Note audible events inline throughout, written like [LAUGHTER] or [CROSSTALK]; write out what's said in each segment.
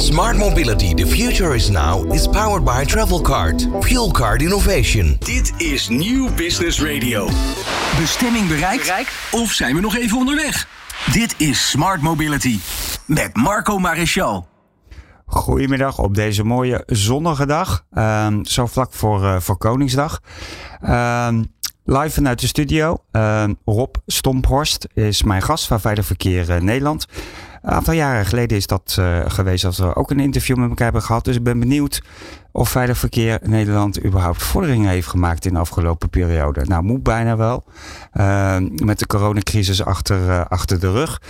Smart mobility, the future is now, is powered by Travelcard. Fuel card innovation. Dit is Nieuw Business Radio. Bestemming bereikt? Of zijn we nog even onderweg? Dit is Smart Mobility met Marco Maréchal. Goedemiddag op deze mooie zonnige dag. Ehm, zo vlak voor, eh, voor Koningsdag. Ehm, live vanuit de studio. Ehm, Rob Stomphorst is mijn gast van Veilig Verkeer eh, Nederland. Een aantal jaren geleden is dat eh, geweest dat we ook een interview met elkaar hebben gehad. Dus ik ben benieuwd of Veilig Verkeer Nederland überhaupt vorderingen heeft gemaakt in de afgelopen periode. Nou, moet bijna wel. Uh, met de coronacrisis achter, uh, achter de rug.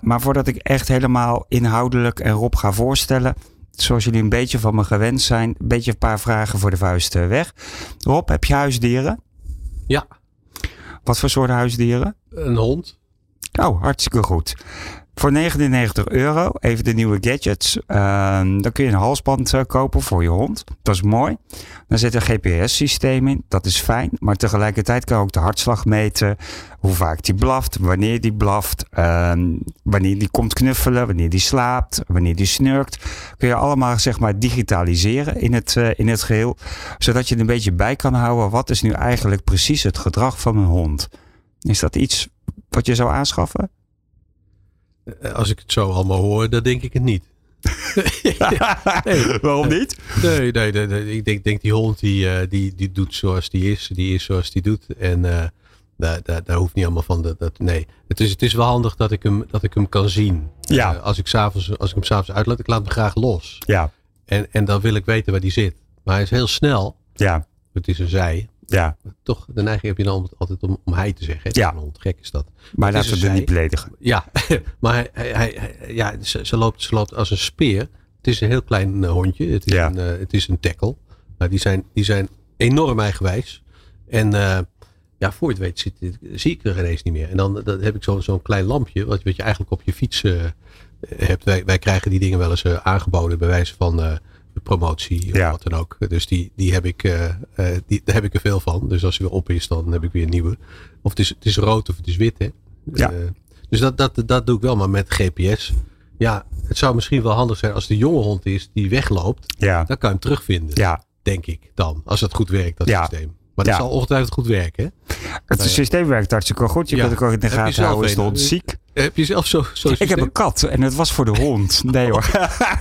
Maar voordat ik echt helemaal inhoudelijk en Rob ga voorstellen. Zoals jullie een beetje van me gewend zijn. Een beetje een paar vragen voor de vuist weg. Rob, heb je huisdieren? Ja. Wat voor soort huisdieren? Een hond. Oh, hartstikke goed. Voor 99 euro, even de nieuwe gadgets. Uh, dan kun je een halsband uh, kopen voor je hond. Dat is mooi. Dan zit een GPS-systeem in. Dat is fijn. Maar tegelijkertijd kan je ook de hartslag meten. Hoe vaak die blaft, wanneer die blaft. Uh, wanneer die komt knuffelen, wanneer die slaapt, wanneer die snurkt. Kun je allemaal zeg maar digitaliseren in het, uh, in het geheel. Zodat je er een beetje bij kan houden. Wat is nu eigenlijk precies het gedrag van een hond? Is dat iets wat je zou aanschaffen? Als ik het zo allemaal hoor, dan denk ik het niet. [LAUGHS] nee. [LAUGHS] Waarom niet? Nee, nee, nee, nee. ik denk, denk die hond die, uh, die, die doet zoals die is. Die is zoals die doet. En uh, daar, daar, daar hoeft niet allemaal van. Dat, dat, nee, het is, het is wel handig dat ik hem, dat ik hem kan zien. Ja. Uh, als, ik als ik hem s'avonds uitlaat, ik laat hem graag los. Ja. En, en dan wil ik weten waar die zit. Maar hij is heel snel. Ja. Het is een zij. Ja. Toch, de neiging heb je dan altijd om, om hij te zeggen. Ja. Een hond, gek is dat. Maar laten we het niet beledigen. Ja, [LAUGHS] maar hij, hij, hij, ja, ze, ze, loopt, ze loopt als een speer. Het is een heel klein uh, hondje. Het is, ja. een, uh, het is een tackle. Maar die zijn, die zijn enorm eigenwijs. En uh, ja, voor je het weet zit, zie ik er ineens niet meer. En dan, dan heb ik zo'n zo'n klein lampje. Wat, wat je eigenlijk op je fiets hebt. Wij, wij krijgen die dingen wel eens aangeboden. Bij wijze van promotie of ja. wat dan ook. Dus die, die heb ik, uh, uh, die, daar heb ik er veel van. Dus als hij weer op is, dan heb ik weer een nieuwe. Of het is, het is rood of het is wit. Hè? Ja. Uh, dus dat, dat, dat doe ik wel, maar met GPS. Ja, het zou misschien wel handig zijn als de jonge hond is die wegloopt. Ja. Dan kan je hem terugvinden. Ja. Denk ik dan. Als het goed werkt, dat ja. systeem. Maar dat ja. zal ongetwijfeld goed werken. Hè? Het Nou systeem werkt hartstikke goed. Je kunt het ook in de gaten houden. Is de hond ziek? Heb je zelf zo, zo Ik heb een kat en het was voor de hond. Nee hoor. [LAUGHS]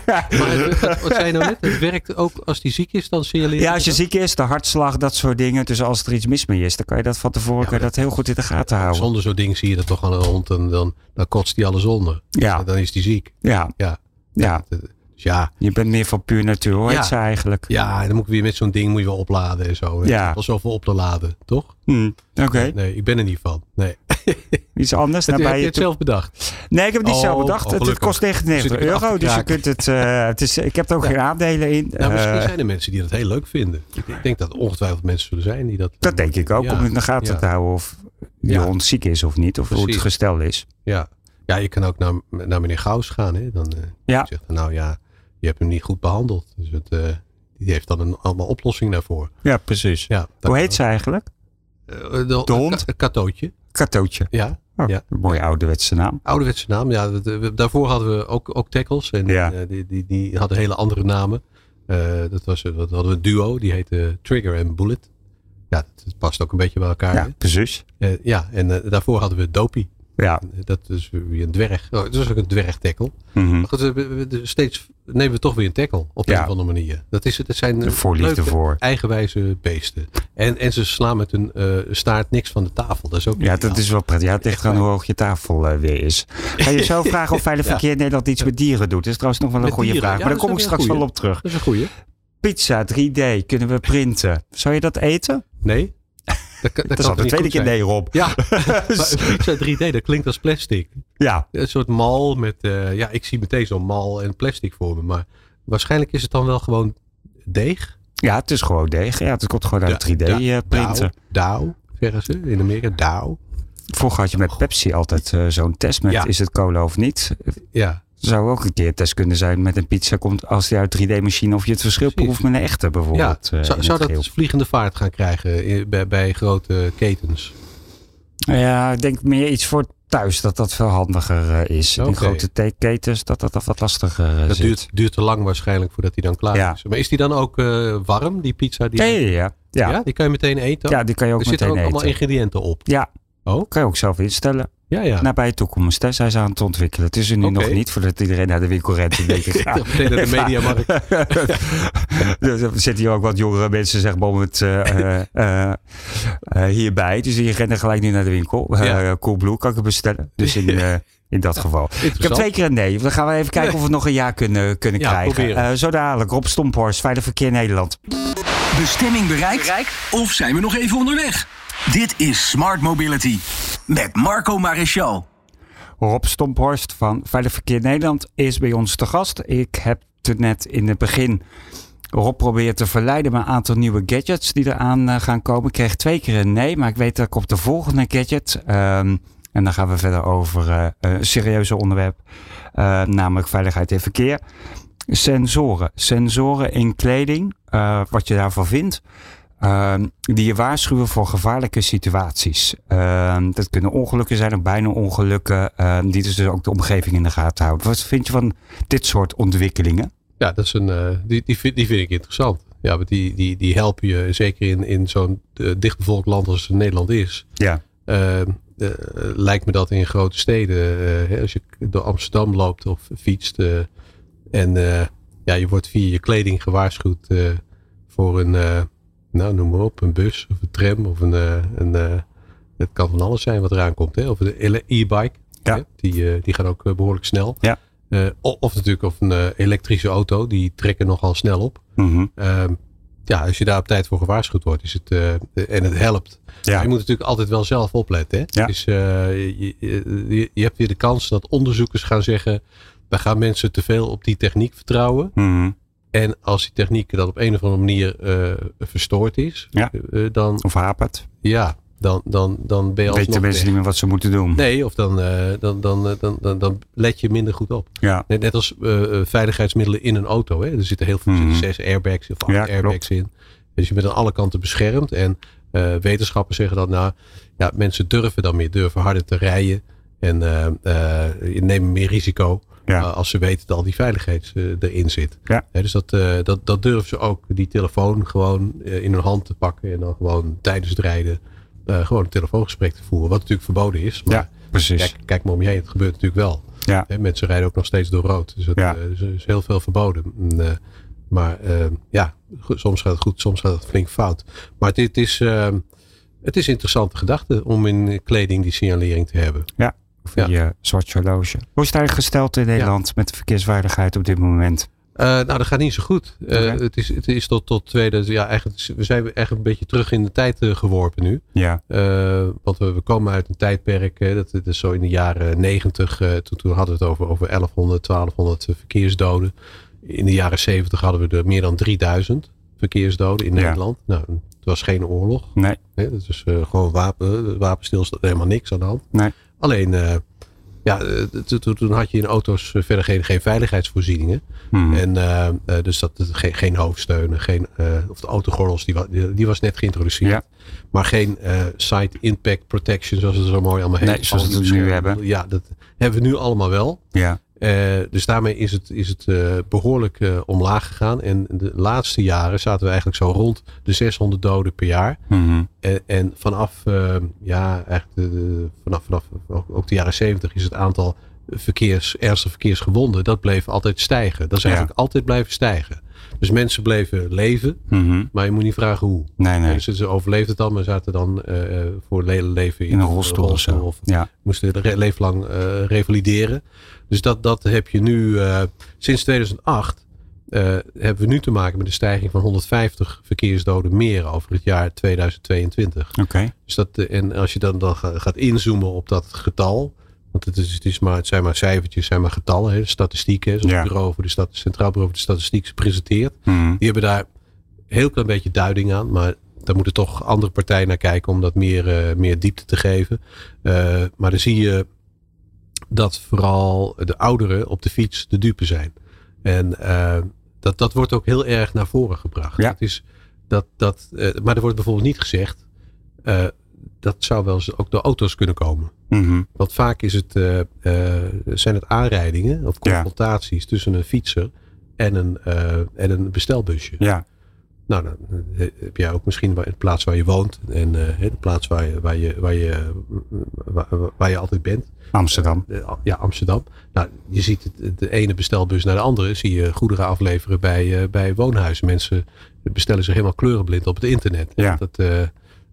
Maar het, wat zei je nou net? Het werkt ook als die ziek is, dan signaleer Ja, als je ziek is, de hartslag, dat soort dingen. Dus als er iets mis mee is, dan kan je dat van tevoren kan je dat heel goed in de gaten houden. Zonder zo'n ding zie je dat toch aan een hond en dan, dan kotst die alles onder. Ja. Dus dan is die ziek. Ja, Ja. ja. Dus ja, Je bent meer van puur natuur. Heet Ja. ze eigenlijk? ja, dan moet ik weer met zo'n ding moet je wel opladen en zo. Ja. Al zoveel op te laden, toch? Hm, Oké, Nee, ik ben er niet van. Nee. [LAUGHS] iets anders. Heb je, Daarbij heb je het zelf bedacht? Nee, ik heb het niet Oh, zelf bedacht. oh, het, kost 99 Zit ik af te euro, dus je kunt het... eh, het is, ik heb er ook geen aandelen in. Nou, misschien Eh, zijn er mensen die dat heel leuk vinden. Ik, denk dat ongetwijfeld mensen zullen zijn die dat... dat denk ik ook, Ja. om in de gaten Ja. te houden of hond ziek is of niet. Of hoe het Precies. gestel is. Ja. ja, je kan ook naar, naar meneer Gauws gaan. Hè? Dan eh, Ja. zegt hij, nou ja, je hebt hem niet goed behandeld. Dus het, eh, die heeft dan een, allemaal oplossing daarvoor. Ja, precies. Ja, Hoe heet ze eigenlijk? De, De hond? Een katootje. Katootje. Ja. Oh, Ja. Een mooie ouderwetse naam. Ouderwetse naam. Ja, daarvoor hadden we ook, ook tackles. En Ja. eh, die, die, die hadden hele andere namen. Eh, dat was, dat hadden we een duo. Die heette Trigger en Bullet. Ja, dat, past ook een beetje bij elkaar. Ja, precies. Eh, ja, en daarvoor hadden we Dopey. Ja. Dat is weer een dwerg. Oh, dat is ook een dwerg tackle. Mhm. Maar goed, we- we- we- steeds nemen we toch weer een tackle op Ja. een of andere manier. Dat, is, het zijn De voorliefde leuke, voor. eigenwijze beesten. En, en ze slaan met hun eh, staart niks van de tafel. Dat is ook Ja, dat is wel prettig. Ja, het ligt aan hoe hoog je tafel eh, weer is. Ga je zo [LAUGHS] vragen of Veilig Ja. Verkeer Nederland iets met dieren doet? Dat is trouwens nog wel een Met goede dieren? vraag. Ja, Maar daar dat kom ik straks wel op terug. Dat is een goeie. Pizza 3D kunnen we printen. Zou je dat eten? Nee? Dat, is al de tweede keer nee, Rob. Ja, [LAUGHS] maar een pizza 3D, dat klinkt als plastic. Ja, Een soort mal met, eh, ja, ik zie meteen zo'n mal en plastic voor me. Maar waarschijnlijk is het dan wel gewoon deeg. ja het is gewoon deeg. Ja, het komt gewoon uit 3D eh, printen. Dauw, zeggen ze in Amerika. Dauw. Vroeger had je met Pepsi altijd eh, zo'n test met Ja. is het cola of niet. Ja, Zou ook een keer test kunnen zijn met een pizza. Komt als die uit 3D-machine of je het verschil Precies. proeft met een echte ja. bijvoorbeeld. eh, zou, in dat vliegende vaart gaan krijgen in- bij, bij grote ketens? Ja, ik denk meer iets voor thuis dat dat veel handiger eh, is. In Oké. grote theeketens dat dat, wat lastiger eh, Dat zit. duurt, duurt te lang waarschijnlijk voordat hij dan klaar Ja. is. Maar is die dan ook warm, die pizza? Die, Ja, ja, ja. Ja, Ja, die kan je meteen eten? ja, die kan je ook er zitten meteen ook allemaal eten. ingrediënten op. Ja, Oh, kan je ook zelf instellen. Ja, ja. Nabij de toekomst hè, zijn ze aan het ontwikkelen. Het is er nu nog niet, voordat iedereen naar de winkel rent. en [LAUGHS] denkt, ik naar de [LAUGHS] mediamarkt. [LAUGHS] dus er zitten hier ook wat jongere mensen zeg maar, om het eh, eh, eh, hierbij. Dus die rennen gelijk nu naar de winkel. Eh Ja. Coolblue kan ik het bestellen. Dus in, eh, in dat geval. Ik heb twee keer een nee. Dan gaan we even kijken of we nog een ja kunnen, kunnen Ja, krijgen. Eh, zo dadelijk. Rob Stomphorst, Veilig Verkeer Nederland. Bestemming bereikt? Of zijn we nog even onderweg? Dit is Smart Mobility met Marco Maréchal. Rob Stomphorst van Veilig Verkeer Nederland is bij ons te gast. Ik heb het net in het begin Rob proberen te verleiden met een aantal nieuwe gadgets die eraan eh, gaan komen. Ik kreeg twee keer een nee, maar ik weet dat ik op de volgende gadget... ehm, en dan gaan we verder over eh, een serieuze onderwerp, eh, namelijk veiligheid in verkeer. Sensoren. Sensoren in kleding, wat je daarvan vindt. Ehm, die je waarschuwen voor gevaarlijke situaties. Ehm, dat kunnen ongelukken zijn of bijna ongelukken. ehm, die dus ook de omgeving in de gaten houden. Wat vind je van dit soort ontwikkelingen? Ja, dat is een, eh, die, die, vind, die vind ik interessant. Ja, want die, die, die helpen je zeker in, in zo'n eh, dichtbevolkt land als Nederland is. Ja. Eh, lijkt me dat in grote steden, hè, als je door Amsterdam loopt of fietst. en ja, je wordt via je kleding gewaarschuwd voor een, nou noem maar op, een bus of een tram of een, eh, een eh, het kan van alles zijn wat eraan komt. Hè? Of een ele- e-bike, Ja. Die, eh, die gaan ook eh, behoorlijk snel. Ja. Of natuurlijk of een elektrische auto, die trekken nogal snel op. Mhm. Ehm, ja, als je daar op tijd voor gewaarschuwd wordt is het, en het helpt. Ja. Maar je moet natuurlijk altijd wel zelf opletten. Hè? Ja. Dus, je, je, je hebt weer de kans dat onderzoekers gaan zeggen... we gaan mensen te veel op die techniek vertrouwen. Mhm. En als die techniek dan op een of andere manier eh, verstoord is... Ja. eh, dan, Of hapert. ja, dan, dan, dan ben je Weten alsnog mensen niet meer wat ze moeten doen. Nee, of dan, eh, dan, dan, dan, dan, dan let je minder goed op. Ja. Net, net als veiligheidsmiddelen in een auto. Hè. Er zitten heel veel, zitten zes airbags of acht Ja, airbags klopt. in. Dus je bent aan alle kanten beschermd. En wetenschappers zeggen dan, nou, ja, mensen durven dan meer, durven harder te rijden. En je neemt meer risico Ja. als ze weten dat al die veiligheid eh, erin zit. Ja. Dus dat, eh, dat, dat durven ze ook, die telefoon gewoon eh, in hun hand te pakken. En dan gewoon tijdens het rijden gewoon een telefoongesprek te voeren. Wat natuurlijk verboden is. Maar Ja, precies. Kijk, kijk maar om je heen, het gebeurt natuurlijk wel. Ja. Mensen rijden ook nog steeds door rood. Dus dat, Ja. is heel veel verboden. En, maar ja, soms gaat het goed, soms gaat het flink fout. Maar dit is, eh, het is een interessante gedachte om in kleding die signalering te hebben. Of je zwart horloge. Hoe is het eigenlijk gesteld in Nederland met de verkeersveiligheid op dit moment? Eh, nou, dat gaat niet zo goed. Eh, het, is, het is tot, tot 2000, ja, eigenlijk, we zijn eigenlijk een beetje terug in de tijd eh, geworpen nu. Ja. Want we, we komen uit een tijdperk, dat, dat is zo in de jaren 90, eh, toen, toen hadden we het over, over 1100, 1200 verkeersdoden. In de jaren 70 hadden we er meer dan 3000 verkeersdoden in Ja. Nederland. Nou, het was geen oorlog. Nee. Hè, dat is gewoon wapen, wapenstilstand, helemaal niks aan de hand. Nee. Alleen, eh, ja, eh, toen- had je in auto's eh, verder geen, geen veiligheidsvoorzieningen. Mhm. En dus dat, geen, geen hoofdsteunen, geen, of de autogordels, die, die, die was net geïntroduceerd. Ja. Maar geen site impact protection, zoals het zo mooi allemaal heet. Nee, zoals Al we het nu hebben. Ja, dat hebben we nu allemaal wel. Ja. Eh, dus daarmee is het, is het eh, behoorlijk eh, omlaag gegaan. En de laatste jaren zaten we eigenlijk zo rond de 600 doden per jaar. Mhm. En, en vanaf, eh, ja, eigenlijk de, de- vanaf, vanaf ook, ook de jaren 70 is het aantal verkeers, ernstige verkeersgewonden, dat bleef altijd stijgen. Dat is Ja. eigenlijk altijd blijven stijgen. Dus mensen bleven leven, Mhm. maar je moet niet vragen hoe. Nee, nee. Dus ze overleefden het dan, maar zaten dan eh, voor het hele leven in, In een rolstoel of zo. of Ja. moesten re- leven lang eh, revalideren. Dus dat, dat heb je nu eh, sinds 2008. eh, hebben we nu te maken met een stijging van 150 verkeersdoden meer over het jaar 2022. Oké. Dus dat, eh, en als je dan, dan ga- gaat inzoomen op dat getal. Want het, is, het, is maar, het zijn maar cijfertjes, zijn maar getallen. Hè, statistieken, zoals Ja. het Bureau voor de Centraal Bureau voor de Statistiek presenteert. Mhm. Die hebben daar een heel klein beetje duiding aan. Maar daar moeten toch andere partijen naar kijken om dat meer, eh, meer diepte te geven. Eh, maar dan zie je dat vooral de ouderen op de fiets de dupe zijn. En eh, dat, dat wordt ook heel erg naar voren gebracht. Ja. Dat is, dat, dat, maar er wordt bijvoorbeeld niet gezegd. dat zou wel eens ook door auto's kunnen komen. Mhm. Want vaak is het, uh, zijn het aanrijdingen of confrontaties tussen een fietser en een, en een bestelbusje. Ja. Nou, dan heb jij ook misschien de plaats waar je woont en de plaats waar je, waar, je, waar, je, waar, waar je altijd bent. Amsterdam. ja, Amsterdam. Nou, je ziet de ene bestelbus naar de andere. Zie je goederen afleveren bij, bij woonhuizen. Mensen bestellen zich helemaal kleurenblind op het internet. Ja. Dat,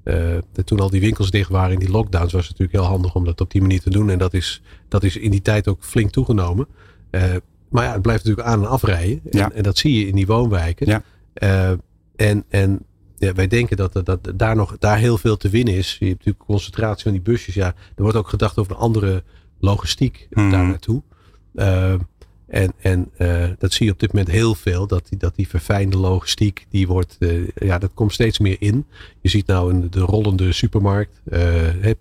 uh, toen al die winkels dicht waren in die lockdowns was het natuurlijk heel handig om dat op die manier te doen. En dat is, dat is in die tijd ook flink toegenomen. Uh, maar ja, het blijft natuurlijk aan en afrijden. En, ja. en dat zie je in die woonwijken. Ja. Uh, en en ja, wij denken dat, dat, dat daar nog daar heel veel te winnen is. Je hebt natuurlijk concentratie van die busjes. Ja, er wordt ook gedacht over een andere logistiek Mhm. daar naartoe. En, en uh, dat zie je op dit moment heel veel. Dat die, dat die verfijnde logistiek, die wordt, uh, ja, dat komt steeds meer in. Je ziet nou in de rollende supermarkt, uh,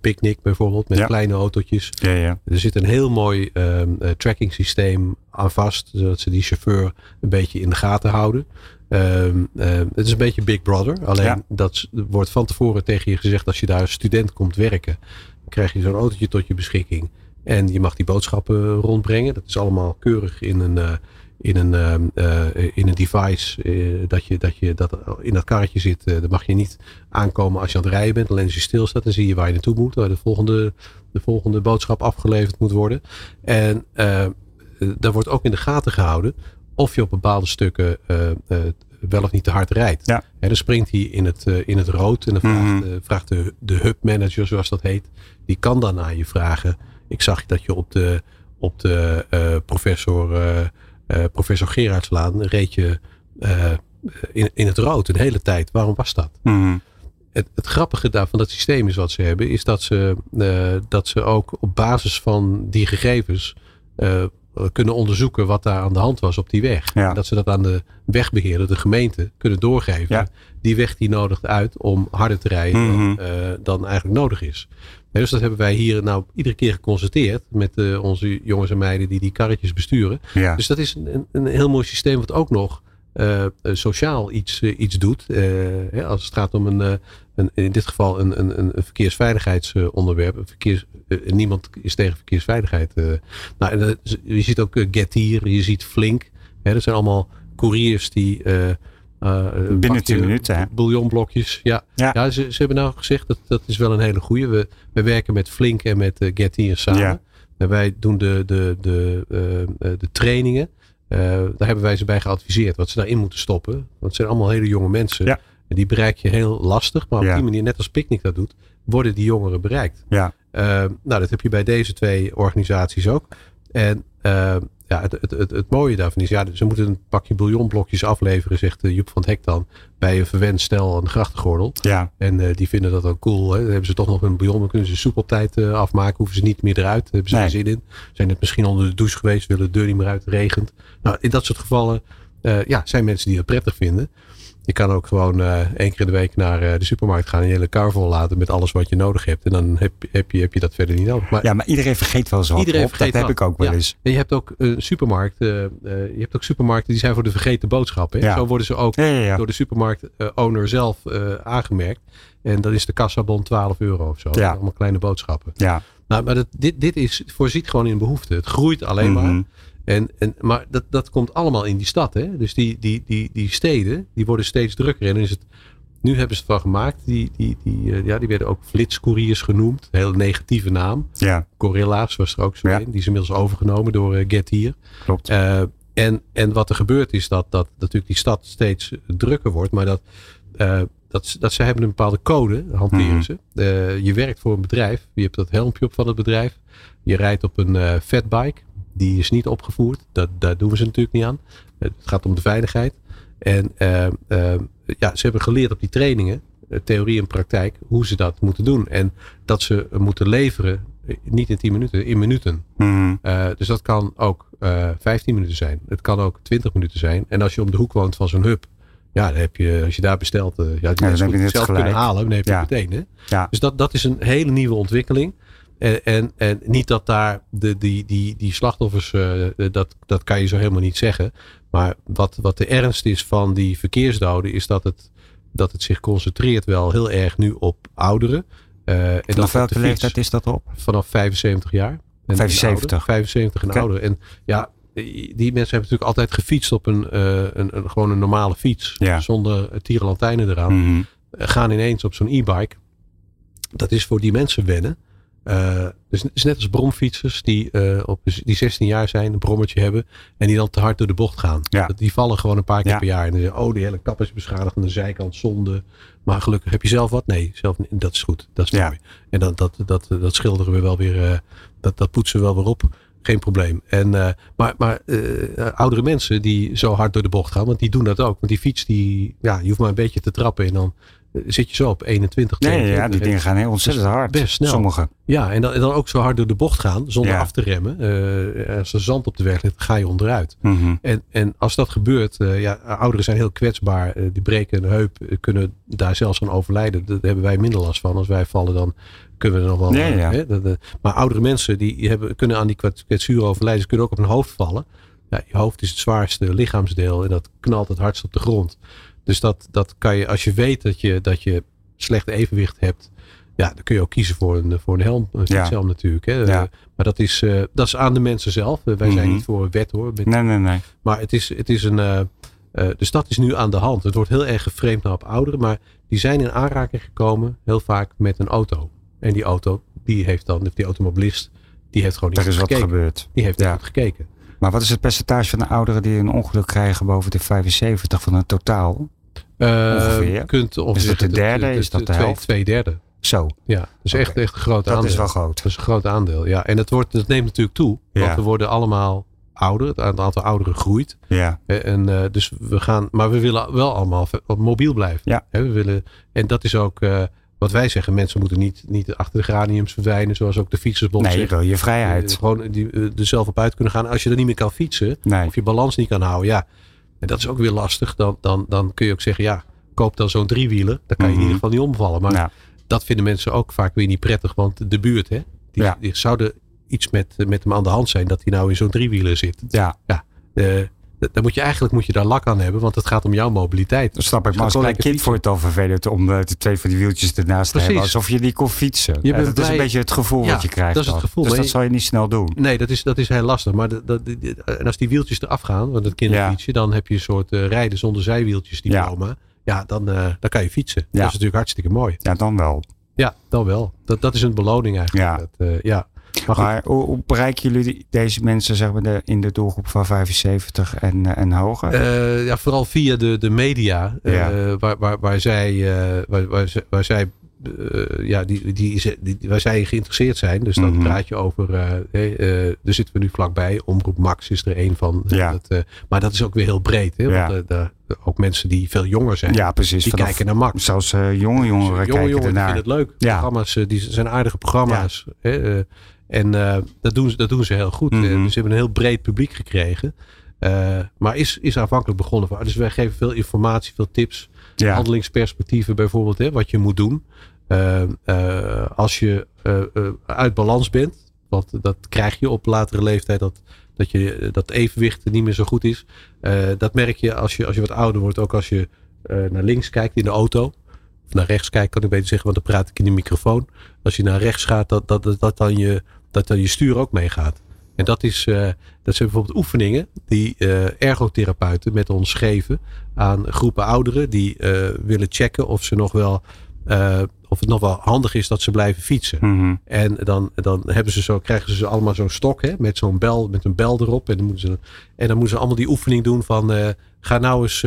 Picnic bijvoorbeeld, met Ja. kleine autootjes. Ja, ja. Er zit een heel mooi um, tracking systeem aan vast, zodat ze die chauffeur een beetje in de gaten houden. Um, het is een beetje Big Brother. Alleen dat wordt van tevoren tegen je gezegd als je daar als student komt werken. Krijg je zo'n autootje tot je beschikking. En je mag die boodschappen rondbrengen. Dat is allemaal keurig in een, uh, in een, uh, in een device. Uh, dat je, dat je dat in dat karretje zit. dan mag je niet aankomen als je aan het rijden bent. Alleen als je stilstaat, dan zie je waar je naartoe moet. Waar de volgende, de volgende boodschap afgeleverd moet worden. En daar wordt ook in de gaten gehouden. Of je op bepaalde stukken wel of niet te hard rijdt. Ja. Dan springt hij in het, in het rood. En dan vraagt, Mhm. vraagt de, de hub manager, zoals dat heet. Die kan dan aan je vragen. Ik zag dat je op de, op de uh, professor, uh, professor Gerardslaan reed je in, in het rood een hele tijd. Waarom was dat? Mhm. Het, het grappige daar van dat systeem is wat ze hebben, is dat ze, dat ze ook op basis van die gegevens kunnen onderzoeken wat daar aan de hand was op die weg. Ja. En dat ze dat aan de wegbeheerder, de gemeente, kunnen doorgeven. Ja. Die weg die nodigt uit om harder te rijden Mhm. dan, uh, dan eigenlijk nodig is. Dus dat hebben wij hier nou iedere keer geconstateerd met uh, onze jongens en meiden die die karretjes besturen. Ja. Dus dat is een, een heel mooi systeem wat ook nog uh, sociaal iets, iets doet. Hè, als het gaat om een, een in dit geval een, een, een verkeersveiligheidsonderwerp. Verkeers, niemand is tegen verkeersveiligheid. nou, en, je ziet ook Getir, je ziet Flink. Hè, dat zijn allemaal couriers die Uh, Binnen 10 minuten. Hè? Bouillonblokjes. Ja, ja. ja ze, ze, hebben nou gezegd dat dat is wel een hele goede. We, we werken met Flink en met uh, Getir samen. Ja. En wij doen de, de, de, uh, de trainingen. daar hebben wij ze bij geadviseerd wat ze daarin moeten stoppen. Want het zijn allemaal hele jonge mensen. Ja. En die bereik je heel lastig. Maar op ja. die manier, net als Picnic dat doet, worden die jongeren bereikt. Ja. nou, dat heb je bij deze twee organisaties ook. En ja, het, het, het, het, mooie daarvan is, ja, ze moeten een pakje bouillonblokjes afleveren, zegt uh, Joep van het Hek dan, bij een verwend stel aan de grachtengordel. Ja. En uh, die vinden dat dan cool. Hè? Dan hebben ze toch nog een bouillon, dan kunnen ze soep op tijd uh, afmaken, hoeven ze niet meer eruit, hebben ze Nee. er zin in. Zijn net misschien onder de douche geweest, willen de deur niet meer uit, het regent. Nou, in dat soort gevallen, ja, zijn mensen die dat prettig vinden. Je kan ook gewoon uh, één keer in de week naar uh, de supermarkt gaan en je hele kar vol laten met alles wat je nodig hebt. En dan heb, heb, je, heb je dat verder niet nodig. Maar ja, maar iedereen vergeet wel zo. iedereen op. vergeet dat heb ik ook wel ja. eens. En je hebt ook een supermarkt. Uh, je hebt ook supermarkten die zijn voor de vergeten boodschappen. Ja. Zo worden ze ook Ja, door de supermarkt-owner zelf aangemerkt. En dan is de kassabon 12 euro of zo. Ja. Allemaal kleine boodschappen. Ja. Nou, maar dat, dit, dit is, voorziet gewoon in behoefte. Het groeit alleen Mhm. maar. En, en, maar dat, dat komt allemaal in die stad. Hè? Dus die, die, die, die steden die worden steeds drukker. En is het, nu hebben ze het van gemaakt. Die, die, die, uh, ja, die werden ook flitscouriers genoemd. Een hele negatieve naam. Ja, Gorilla's was er ook zo Ja. in. Die is inmiddels overgenomen door uh, Getir. klopt. Uh, en, en wat er gebeurt is dat, dat natuurlijk die stad steeds drukker wordt. Maar dat, dat, dat ze hebben een bepaalde code, hanteren Mhm. ze. Je werkt voor een bedrijf. Je hebt dat helmpje op van het bedrijf. Je rijdt op een fatbike. Die is niet opgevoerd. Dat, daar doen we ze natuurlijk niet aan. Het gaat om de veiligheid. En uh, uh, ja, ze hebben geleerd op die trainingen, uh, theorie en praktijk, hoe ze dat moeten doen. En dat ze moeten leveren, niet in 10 minuten, in minuten. Mhm. Uh, dus dat kan ook uh, 15 minuten zijn. Het kan ook 20 minuten zijn. En als je om de hoek woont van zo'n hub, ja, dan heb je, als je daar bestelt, ja, dan heb je het zelf gelijk. kunnen halen, dan heb je Ja. het meteen. Hè? Ja. Dus dat, dat is een hele nieuwe ontwikkeling. En, en, en niet dat daar de, die, die, die slachtoffers, uh, dat, dat kan je zo helemaal niet zeggen. Maar wat, wat de ernst is van die verkeersdoden, is dat het, dat het zich concentreert wel heel erg nu op ouderen. Uh, en vanaf welke leeftijd is dat op? Vanaf 75 jaar. En 75? 75 en ouder. En ja, die mensen hebben natuurlijk altijd gefietst op een, uh, een, een, gewoon een normale fiets. Ja. Zonder tierenlantijnen eraan. Mhm. Gaan ineens op zo'n e-bike. Dat is voor die mensen wennen. Uh, dus het is net als bromfietsers die, uh, op, die 16 jaar zijn, een brommetje hebben. En die dan te hard door de bocht gaan. Ja. Die vallen gewoon een paar keer Ja. per jaar. En dan zeggen oh, die hele kap is beschadigd aan de zijkant, zonde. Maar gelukkig, heb je zelf wat? Nee, zelf niet. Dat is goed. Dat is Ja. mooi. En dat, dat, dat, dat schilderen we wel weer, uh, dat, dat poetsen we wel weer op. Geen probleem. En, maar maar oudere mensen die zo hard door de bocht gaan, want die doen dat ook. Want die fiets, die, ja, je hoeft maar een beetje te trappen en dan zit je zo op 21, Nee, 22. ja, die dingen gaan heel ontzettend hard. best snel. Sommige. Ja, en dan, en dan ook zo hard door de bocht gaan, zonder Ja. af te remmen. Uh, als er zand op de weg ligt, ga je onderuit. Mhm. En, en als dat gebeurt, uh, ja, ouderen zijn heel kwetsbaar. Uh, die breken een heup, kunnen daar zelfs aan overlijden. Daar hebben wij minder last van. Als wij vallen, dan kunnen we er nog wel. Ja, ja. Hè, dat, dat- maar oudere mensen die hebben, kunnen aan die kwet- kwetsuren overlijden. Ze kunnen ook op hun hoofd vallen. Ja, je hoofd is het zwaarste lichaamsdeel en dat knalt het hardst op de grond. Dus dat, dat kan je, als je weet dat je, dat je slecht evenwicht hebt, ja, dan kun je ook kiezen voor een, voor een helm, een Ja. natuurlijk. Hè. Ja. Maar dat is, uh, dat is aan de mensen zelf. Uh, wij zijn Mhm. niet voor een wet hoor. Met- Nee, nee, nee. maar het is, het is een. uh, uh, dus dat is nu aan de hand. Het wordt heel erg geframed nou op ouderen. Maar die zijn in aanraking gekomen, heel vaak met een auto. En die auto, die heeft dan, die automobilist, die heeft gewoon niet Er is goed wat gekeken. gebeurd. Die heeft Ja. niet goed gekeken. Maar wat is het percentage van de ouderen die een ongeluk krijgen boven de 75 van het totaal? Uh, Ongeveer. Kunt ongeveer Is dat de derde? Is dat de twee, helft? twee derde. Zo, Ja, dat is echt, echt een groot dat aandeel. is wel groot. Dat is een groot aandeel. Ja, en het, wordt, het neemt natuurlijk toe. Want Ja. we worden allemaal ouder. Het aantal ouderen groeit. Ja, Eh, En, uh, dus we gaan, maar we willen wel allemaal mobiel blijven. Ja. He, we willen, en dat is ook uh, wat wij zeggen. Mensen moeten niet, niet achter de graniums verdwijnen. Zoals ook de fietsersbond nee, je zegt. wil je vrijheid. Uh, gewoon die, er zelf op uit kunnen gaan. Als je er niet meer kan fietsen. Nee. Of je balans niet kan houden. Ja, en dat is ook weer lastig. Dan, dan, dan kun je ook zeggen. Ja, koop dan zo'n driewieler. Dan kan je Mhm. in ieder geval niet omvallen. Maar Ja. dat vinden mensen ook vaak weer niet prettig. Want de buurt, hè, die, Ja. die zouden iets met, met hem aan de hand zijn. Dat hij nou in zo'n driewieler zit. Ja, Uh, dan moet je eigenlijk moet je daar lak aan hebben, want het gaat om jouw mobiliteit. dat snap ik. Maar als klein kind voor het al vervelend om uh, de twee van die wieltjes ernaast te Precies. hebben. Alsof je niet kon fietsen. Je Ja, bent dat is een beetje het gevoel Ja, wat je krijgt. dat is het gevoel, Dus dat je- zal je niet snel doen. Nee, dat is, dat is heel lastig. Maar dat, dat, en als die wieltjes eraf gaan, want het kinderfietsje, dan heb je een soort uh, rijden zonder zijwieltjes diploma. Ja, ja dan, uh, dan kan je fietsen. Ja. Dat is natuurlijk hartstikke mooi. Ja, dan wel. Ja, dan wel. Dat, dat is een beloning eigenlijk. Ja. Dat, ja. Maar, hoe, bereiken jullie deze mensen zeg maar, de, in de doelgroep van 75 en, eh, en hoger? uh, ja, vooral via de, de media, Ja. uh, waar, waar, waar zij, uh, waar, waar, zij- waar zij ja, die, die, die, waar zij geïnteresseerd zijn. Dus dan Mhm. praat je over, hey, daar zitten we nu vlakbij. Omroep Max is er een van. Ja. Dat, maar dat is ook weer heel breed. Hè? Want daar- ook mensen die veel jonger zijn, ja, precies. die Vanaf- kijken naar Max. Zelfs eh, jonge jongeren jonge kijken jongeren ernaar. vinden het leuk. Ja. Programma's, die zijn aardige programma's. Hè? En uh, dat, doen ze, dat doen ze heel goed. Uh, ze hebben een heel breed publiek gekregen. Uh, maar is, is aanvankelijk begonnen. Van, dus wij geven veel informatie, veel tips. Ja. Handelingsperspectieven bijvoorbeeld, hè, wat je moet doen. Uh, als je uit balans bent. Want dat krijg je op latere leeftijd. Dat, dat, je, dat evenwicht niet meer zo goed is. Dat merk je als, je als je wat ouder wordt. Ook als je naar links kijkt in de auto. Of naar rechts kijkt kan ik beter zeggen. Want dan praat ik in de microfoon. Als je naar rechts gaat. Dat, dat, dat, dan, je, dat dan je stuur ook meegaat. En dat, is, uh, dat zijn bijvoorbeeld oefeningen die uh, ergotherapeuten met ons geven aan groepen ouderen die uh, willen checken of ze nog wel of het nog wel handig is dat ze blijven fietsen. Mhm. En dan, dan hebben ze zo, krijgen ze allemaal zo'n stok hè, met zo'n bel, met een bel erop. En dan moeten ze, en dan moeten ze allemaal die oefening doen van ga nou eens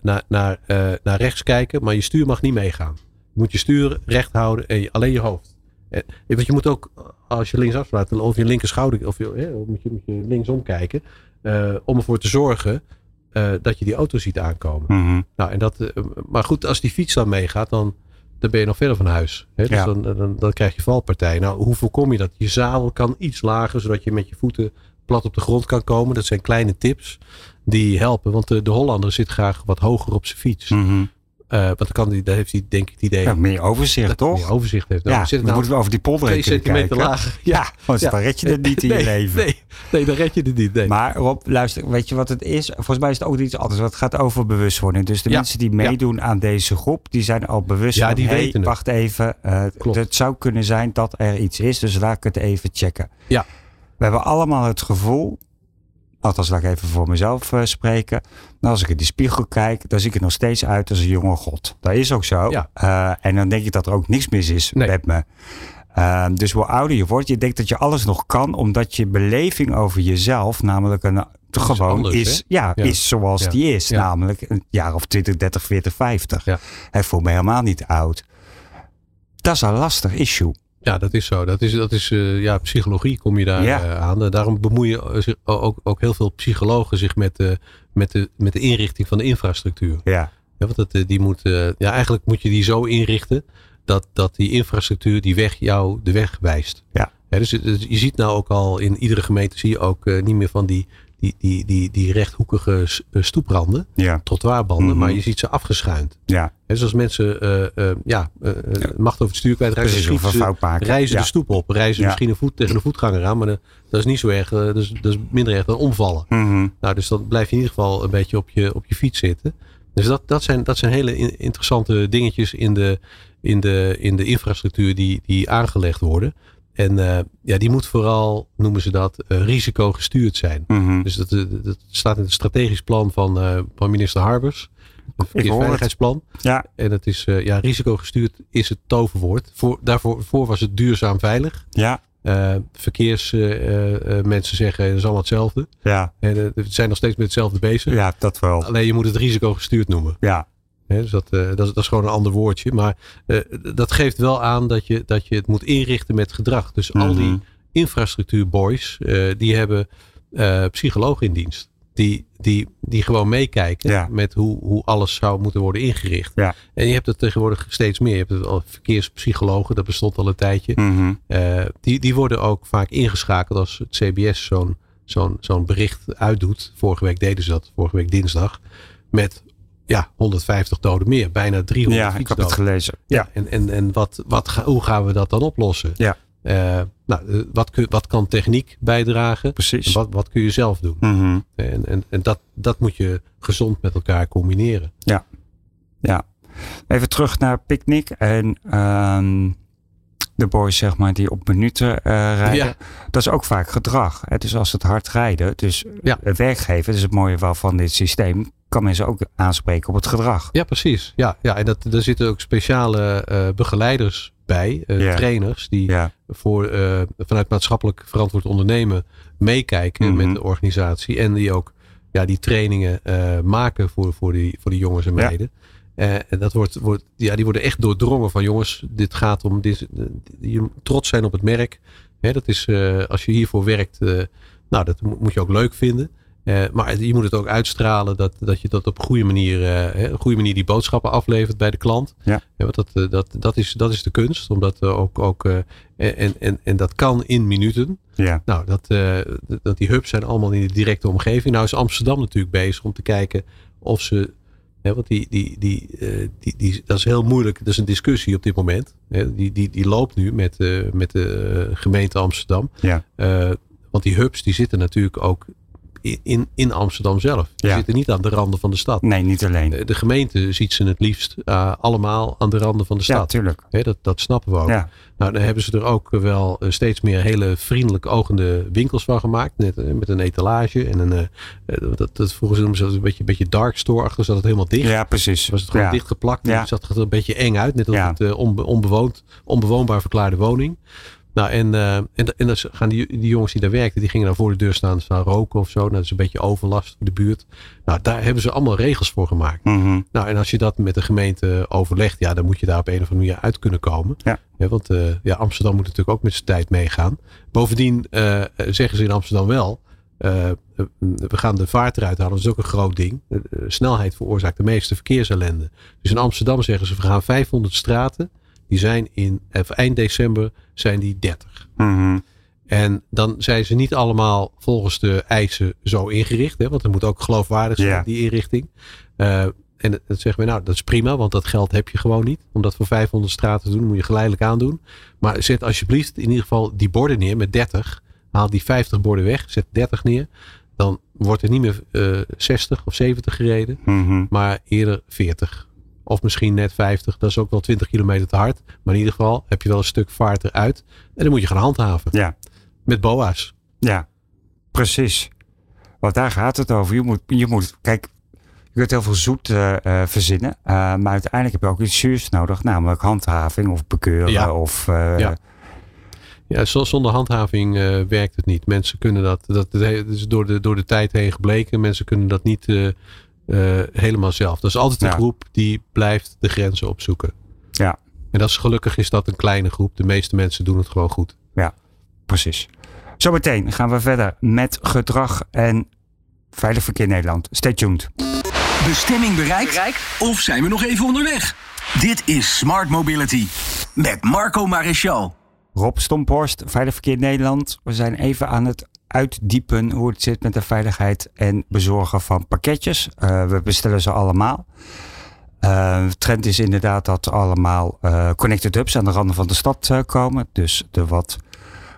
naar, naar, naar rechts kijken, maar je stuur mag niet meegaan. Je moet je stuur recht houden en je, alleen je hoofd. En, want je moet ook, als je links afslaat, of je linker schouder, of je, hè, moet, je, moet je linksom kijken, uh, om ervoor te zorgen uh, dat je die auto ziet aankomen. Mhm. Nou, en dat, uh, maar goed, als die fiets dan meegaat, dan, dan ben je nog verder van huis. Hè? Dus Ja. dan, dan, dan krijg je valpartij. Nou, hoe voorkom je dat? Je zadel kan iets lager, zodat je met je voeten plat op de grond kan komen. Dat zijn kleine tips die helpen. Want de, de Hollander zit graag wat hoger op zijn fiets. Mhm. Want dan, kan die, dan heeft hij denk ik het idee... Ja, meer overzicht, dat toch? Meer overzicht heeft. Nou, ja, dan nou moeten we over die polder centimeter lager. [LAUGHS] Ja, want ja. dan red je het niet in nee, je leven. Nee, nee, dan red je het niet. Nee. Maar Rob, luister, weet je wat het is? Volgens mij is het ook iets anders. Het gaat over bewustwording. Dus de mensen die meedoen aan deze groep, die zijn al bewust ja, van... die hey, weten wacht even, uh, Klopt. het zou kunnen zijn dat er iets is. Dus laat ik het even checken. Ja. We hebben allemaal het gevoel Althans, laat ik even voor mezelf uh, spreken. Nou, als ik in die spiegel kijk, dan zie ik er nog steeds uit als een jonge god. Dat is ook zo. Ja. Uh, en dan denk ik dat er ook niks mis is nee. met me. Uh, dus hoe ouder je wordt, je denkt dat je alles nog kan, omdat je beleving over jezelf, namelijk een gewoon anders, is, ja, ja, is zoals ja. die is. Namelijk een jaar of 20, 30, 40, 50. Ja. Hij voelt me helemaal niet oud. Dat is een lastig issue. Ja, dat is zo. Dat is, dat is uh, ja, psychologie kom je daar Ja. uh, aan. Uh, daarom bemoeien zich ook, ook heel veel psychologen zich met, de met, de, met de inrichting van de infrastructuur. Ja. Ja, want dat, die moet, ja, eigenlijk moet je die zo inrichten dat, dat die infrastructuur die weg jou de weg wijst. Ja. dus, dus, je ziet nou ook al in iedere gemeente zie je ook niet meer van die, die, die, die, die rechthoekige stoepranden, Ja. trottoirbanden, Mhm. maar je ziet ze afgeschuind. Ja. Hè, dus als mensen uh, uh, ja, uh, macht over het stuur kwijtraken, een ze, reizen Ja. de stoep op, reizen Ja. misschien een voet tegen de voetganger aan, maar dat, dat is niet zo erg, dat is, dat is minder erg dan omvallen. Mhm. Nou, dus dan blijf je in ieder geval een beetje op je, op je fiets zitten. Dus dat, dat, zijn, dat zijn hele in- interessante dingetjes in de, in de, in de infrastructuur die, die aangelegd worden. En eh, ja, die moet vooral, noemen ze dat, eh, risicogestuurd zijn. Mhm. Dus dat, eh, dat staat in het strategisch plan van, van minister Harbers. Het verkeersveiligheidsplan. Ja. En het is, ja, risicogestuurd is het toverwoord. Voor, daarvoor voor was het duurzaam veilig. Ja. Verkeersmensen zeggen, het is allemaal hetzelfde. Ja. En we zijn nog steeds met hetzelfde bezig. Ja, dat wel. Alleen je moet het risicogestuurd noemen. Ja. Dus dat, eh, dat, is, dat is gewoon een ander woordje. Maar eh, dat geeft wel aan dat je, dat je het moet inrichten met gedrag. Dus al die Mhm. infrastructuurboys, eh, die hebben psychologen in dienst. Die, die, die gewoon meekijken Ja. met hoe, hoe alles zou moeten worden ingericht. Ja. En je hebt het tegenwoordig steeds meer. Je hebt het al verkeerspsychologen, dat bestond al een tijdje. Eh, die, die worden ook vaak ingeschakeld als het CBS zo'n zo'n zo'n bericht uitdoet. Vorige week deden ze dat, vorige week dinsdag. Met ja, 150 doden meer, bijna 300 Ja, ik heb het gelezen. Ja, en, en, en wat, wat, hoe gaan we dat dan oplossen? Ja. Eh, nou, eh, wat, kun, wat kan techniek bijdragen? En Precies. wat, wat kun je zelf doen? Mhm. En, en, en dat, dat moet je gezond met elkaar combineren. Ja. Even terug naar Picnic en ehm, de boys zeg maar die op minuten eh, rijden. Ja. Dat is ook vaak gedrag. Hè? Dus als het hard rijden, dus Ja. werkgever, dat is het mooie wel van dit systeem, kan mensen ook aanspreken op het gedrag. Ja, precies. Ja, ja en dat, daar zitten ook speciale eh, begeleiders bij, eh, Ja. trainers, die Ja. voor, eh, vanuit maatschappelijk verantwoord ondernemen meekijken Mhm. met de organisatie. En die ook ja, die trainingen maken voor, voor, die, voor die jongens en meiden. En dat wordt, wordt, ja, die worden echt doordrongen van jongens, dit gaat om dit, je trots zijn op het merk. Hè, dat is, als je hiervoor werkt, nou, dat moet je ook leuk vinden. Eh, maar je moet het ook uitstralen dat, dat je dat op een goede manier, eh, een goede manier die boodschappen aflevert bij de klant. Ja. want dat, eh, dat, dat, is, dat is de kunst. Omdat ook, ook en, en, en dat kan in minuten. Ja. Nou, dat, dat die hubs zijn allemaal in de directe omgeving. Nou is Amsterdam natuurlijk bezig om te kijken of ze. Hè, want die, die, die, die, die, dat is heel moeilijk. Dat is een discussie op dit moment. Hè, die, die, die loopt nu met, met de gemeente Amsterdam. Ja. Want die hubs die zitten natuurlijk ook in, in, Amsterdam zelf. Die Ja. zitten niet aan de randen van de stad. Nee, niet alleen. Eh, De gemeente ziet ze het liefst eh, allemaal aan de randen van de Ja, stad. tuurlijk. Hè, dat, dat snappen we ook. Ja. Nou, dan hebben ze er ook wel eh, steeds meer hele vriendelijk ogende winkels van gemaakt. Net, met een etalage en een. eh, dat, dat volgens noemen ze dat een beetje, een beetje dark store achter. Zat het helemaal dicht. ja, precies. Was het gewoon ja. dichtgeplakt. Ja. Het zat er een beetje eng uit. Net als Ja. het onbe- onbewoond, onbewoonbaar verklaarde woning. Nou, en, eh, en, en dan gaan die, die jongens die daar werkten, die gingen dan voor de deur staan, staan roken of zo. Nou, dat is een beetje overlast voor de buurt. Nou, daar hebben ze allemaal regels voor gemaakt. Mhm. Nou, en als je dat met de gemeente overlegt, ja, dan moet je daar op een of andere manier uit kunnen komen. Ja. want eh, ja, Amsterdam moet natuurlijk ook met zijn tijd meegaan. Bovendien eh, zeggen ze in Amsterdam wel, we gaan de vaart eruit halen. Dat is ook een groot ding. Snelheid veroorzaakt de meeste verkeersellende. Dus in Amsterdam zeggen ze, we gaan 500 straten. Die zijn in eind december zijn die 30. Mhm. En dan zijn ze niet allemaal volgens de eisen zo ingericht. Hè, want het moet ook geloofwaardig zijn, die inrichting. Eh, en dat zeggen we, nou, dat is prima, want dat geld heb je gewoon niet. Om dat voor 500 straten te doen, moet je geleidelijk aandoen. Maar zet alsjeblieft in ieder geval die borden neer met 30. Haal die 50 borden weg, zet 30 neer. Dan wordt er niet meer uh, 60 of 70 gereden, Mhm. maar eerder 40. Of misschien net 50. Dat is ook wel 20 kilometer te hard. Maar in ieder geval heb je wel een stuk vaart eruit. En dan moet je gaan handhaven. Ja, Met boa's. ja, precies. Want daar gaat het over. Je moet, je moet kijk, je kunt heel veel zoet eh, eh, verzinnen. eh, maar uiteindelijk heb je ook iets zuurs nodig. Namelijk handhaving of bekeuren. Ja. Of, Ja. Ja, zonder handhaving werkt het niet. Mensen kunnen dat, dat, dat is door de, door de tijd heen gebleken. Mensen kunnen dat niet helemaal zelf. Dat is altijd een Ja. groep die blijft de grenzen opzoeken. Ja. En dat is gelukkig is dat een kleine groep. De meeste mensen doen het gewoon goed. Precies. Zometeen gaan we verder met gedrag en veilig verkeer Nederland. Stay tuned. Bestemming bereikt? Of zijn we nog even onderweg? Dit is Smart Mobility met Marco Maréchal. Rob Stomphorst, Veilig Verkeer Nederland. We zijn even aan het uitdiepen hoe het zit met de veiligheid en bezorgen van pakketjes. Eh, we bestellen ze allemaal. De trend is inderdaad dat allemaal eh, connected hubs aan de randen van de stad komen. Dus de wat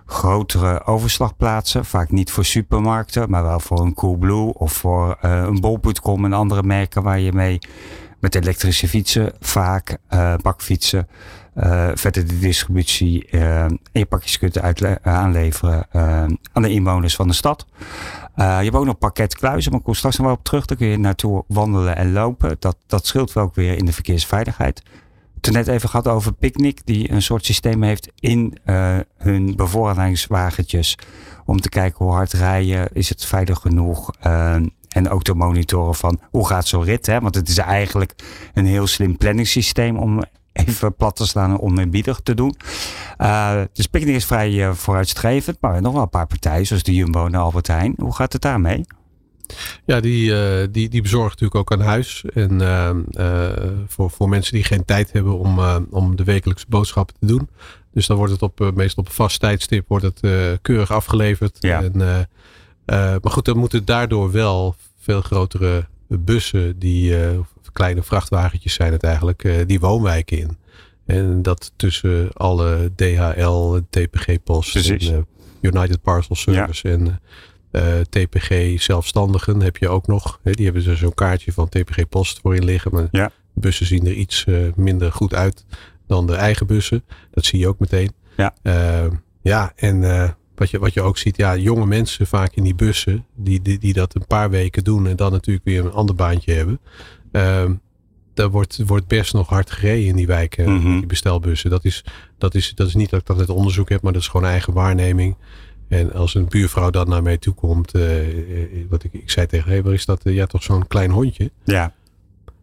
grotere overslagplaatsen. Vaak niet voor supermarkten, maar wel voor een Coolblue of voor een bol.com en andere merken waar je mee met elektrische fietsen, vaak bakfietsen, verder de distributie eh, en je pakjes kunt aanleveren eh, aan de inwoners van de stad. Eh, je hebt ook nog pakketkluizen, maar ik kom straks nog wel op terug. Daar kun je naartoe wandelen en lopen. Dat, dat scheelt wel ook weer in de verkeersveiligheid. Toen net even gehad over Picnic, die een soort systeem heeft in eh, hun bevoorradingswagentjes. Om te kijken hoe hard rijden, is het veilig genoeg? eh, en ook te monitoren van hoe gaat zo'n rit. Hè? Want het is eigenlijk een heel slim planningssysteem om even plat te slaan en oneerbiedig te doen. Uh, dus Picnic is vrij uh, vooruitstrevend. Maar nog wel een paar partijen zoals de Jumbo en Albert Heijn. Hoe gaat het daarmee? Ja, die, uh, die, die bezorgen natuurlijk ook aan huis. En uh, voor, voor mensen die geen tijd hebben om, om de wekelijkse boodschappen te doen. Dus dan wordt het op, meestal op een vast tijdstip wordt het keurig afgeleverd. Ja. En, maar goed, dan moeten daardoor wel veel grotere bussen, die kleine vrachtwagentjes zijn het eigenlijk, die woonwijken in. En dat tussen alle DHL, TPG Post, en, United Parcel Service ja. en uh, TPG zelfstandigen heb je ook nog. Hè, die hebben ze zo'n kaartje van TPG Post voor in liggen. Maar ja. bussen zien er iets uh, minder goed uit dan de eigen bussen. Dat zie je ook meteen. Ja, uh, ja en wat, je, wat je ook ziet, ja, jonge mensen vaak in die bussen, die, die, die dat een paar weken doen en dan natuurlijk weer een ander baantje hebben. Ehm, daar wordt, wordt best nog hard gereden in die wijken, Mhm. mm -hmm. die bestelbussen. Dat is, dat, is, dat is niet dat ik dat uit onderzoek heb, maar dat is gewoon eigen waarneming. En als een buurvrouw dan naar mij toe komt, uh, wat ik, ik zei tegen haar, waar is dat? Uh, ja, toch zo'n klein hondje? Ja.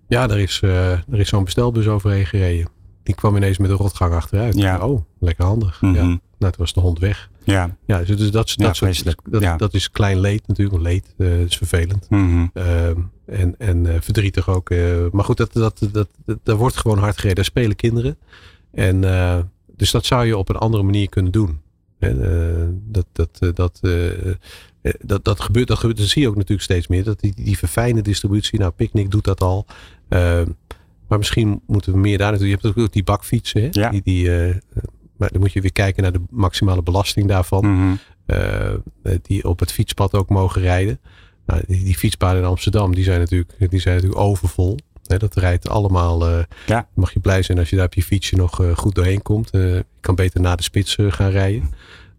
Ja, er is, uh, er is zo'n bestelbus overheen gereden. Die kwam ineens met een rotgang achteruit. Ja. Oh, lekker handig. Mm -hmm. ja. Nou, toen was de hond weg. Ja. Ja, dus dat, dat, Ja, soort- dat, Ja. dat is klein leed natuurlijk. Leed uh, is vervelend. Mhm. Ehm, en en uh, verdrietig ook. eh, maar goed, dat, dat, dat, dat, daar wordt gewoon hard gereden. Daar spelen kinderen. En, dus dat zou je op een andere manier kunnen doen. En, dat, dat, dat, eh, dat, dat, gebeurt, dat gebeurt. Dat zie je ook natuurlijk steeds meer. Dat die, die verfijnde distributie. Nou, Picnic doet dat al. Maar misschien moeten we meer daar naartoe. Je hebt ook die bakfietsen. Hè? Ja. Die, die, eh, maar dan moet je weer kijken naar de maximale belasting daarvan Mhm. eh, die op het fietspad ook mogen rijden. Nou, die, die fietspaden in Amsterdam, die zijn natuurlijk, die zijn natuurlijk overvol. Hè, dat rijdt allemaal. eh, Ja. Mag je blij zijn als je daar op je fietsje nog eh, goed doorheen komt. Eh, je kan beter na de spits eh, gaan rijden.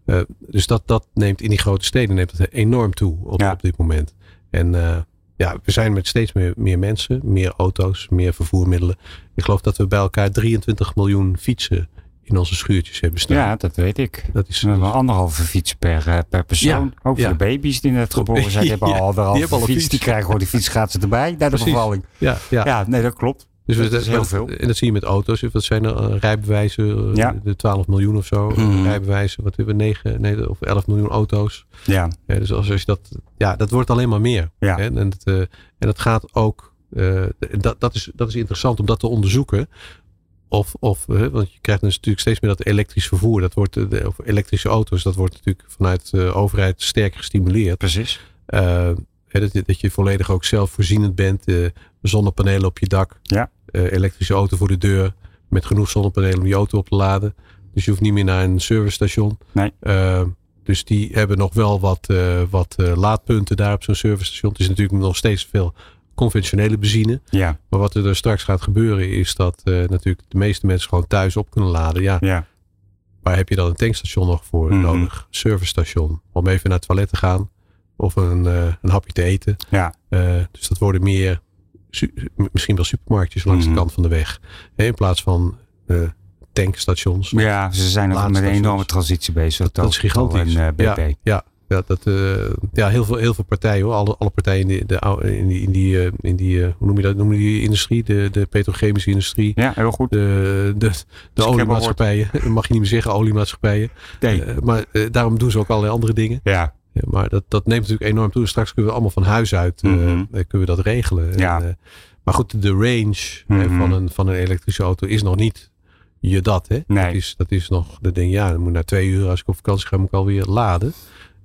Eh, dus dat, dat neemt in die grote steden neemt het enorm toe op, Ja. op dit moment. En eh, ja, we zijn met steeds meer, meer mensen, meer auto's, meer vervoermiddelen. Ik geloof dat we bij elkaar 23 miljoen fietsen in onze schuurtjes hebben staan. Ja, dat weet ik. Dat is anderhalve fiets per, eh, per persoon. Ja, Ook voor de baby's die net geboren [LAUGHS] zijn. Die hebben al anderhalve fiets. fiets. Die krijgen gewoon die fiets gratis erbij naar de bevalling. ja, ja. Ja, nee, dat klopt. Dus Dat is heel veel. En dat zie je met auto's. Wat zijn er eh, rijbewijzen? eh, Ja. De 12 miljoen of zo. eh, Mhm. Rijbewijzen. Wat hebben we? 9, nee, of 11 miljoen auto's. Ja, Ja, dus als, als je dat, ja, dat wordt alleen maar meer. Ja. Hè? En, het, en dat gaat ook. dat, dat, is, dat is interessant om dat te onderzoeken. Of, of want je krijgt dus natuurlijk steeds meer dat elektrisch vervoer. Dat wordt, de, of elektrische auto's. Dat wordt natuurlijk vanuit de overheid sterk gestimuleerd. precies. Hè, dat, dat je volledig ook zelfvoorzienend bent. zonnepanelen op je dak. Ja. Eh, elektrische auto voor de deur. Met genoeg zonnepanelen om je auto op te laden. Dus je hoeft niet meer naar een servicestation. Nee. Eh, dus die hebben nog wel wat, eh, wat laadpunten daar op zo'n servicestation. Het is natuurlijk nog steeds veel conventionele benzine. Ja, Maar wat er straks gaat gebeuren is dat natuurlijk de meeste mensen gewoon thuis op kunnen laden. Ja, ja. waar heb je dan een tankstation nog voor Mhm. nodig? Servicestation. Om even naar het toilet te gaan. Of een, een hapje te eten. Ja. Dus dat worden meer, misschien wel supermarktjes langs Mhm. de kant van de weg. In plaats van eh, tankstations. Ja, ze zijn ook met een enorme transitie bezig. Dat is gigantisch. En eh, BP. Ja, ja, ja, dat, eh, ja heel, veel, heel veel partijen hoor. Alle, alle partijen in die, de, oude- in die, in die, in die hoe noem je dat? Noem je die industrie? De, de petrochemische industrie. Ja, heel goed. De, de, oliemaatschappijen. [LAUGHS] Mag je niet meer zeggen, oliemaatschappijen. Nee. Maar daarom doen ze ook allerlei andere dingen. Ja, Ja, maar dat, dat neemt natuurlijk enorm toe. Straks kunnen we allemaal van huis uit eh, Mhm. eh, kunnen we dat regelen. Ja. En, eh, maar goed, de range Mhm. van, een, van een elektrische auto is nog niet je dat. Hè? Nee. Dat, is, dat is nog, denk je, ja, dan moet na twee uur als ik op vakantie ga, moet ik alweer laden.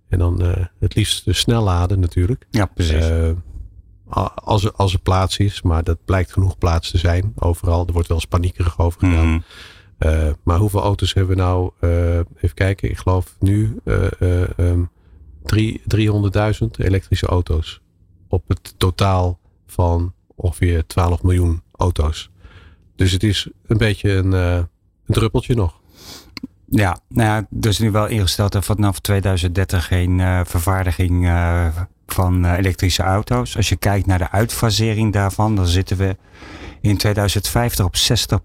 En dan het liefst eh, snel laden natuurlijk. ja precies. Als, er, als er plaats is, maar dat blijkt genoeg plaats te zijn overal. Er wordt wel eens paniekerig over gedaan. Mhm. Maar hoeveel auto's hebben we nou? eh, even kijken, ik geloof nu eh, eh, ehm, 300.000 elektrische auto's. Op het totaal van ongeveer 12 miljoen auto's. Dus het is een beetje een, eh, een druppeltje nog. Ja, nou ja, dus nu wel ingesteld dat vanaf 2030 geen eh, vervaardiging eh, van elektrische auto's. Als je kijkt naar de uitfasering daarvan, dan zitten we in 2050 op 60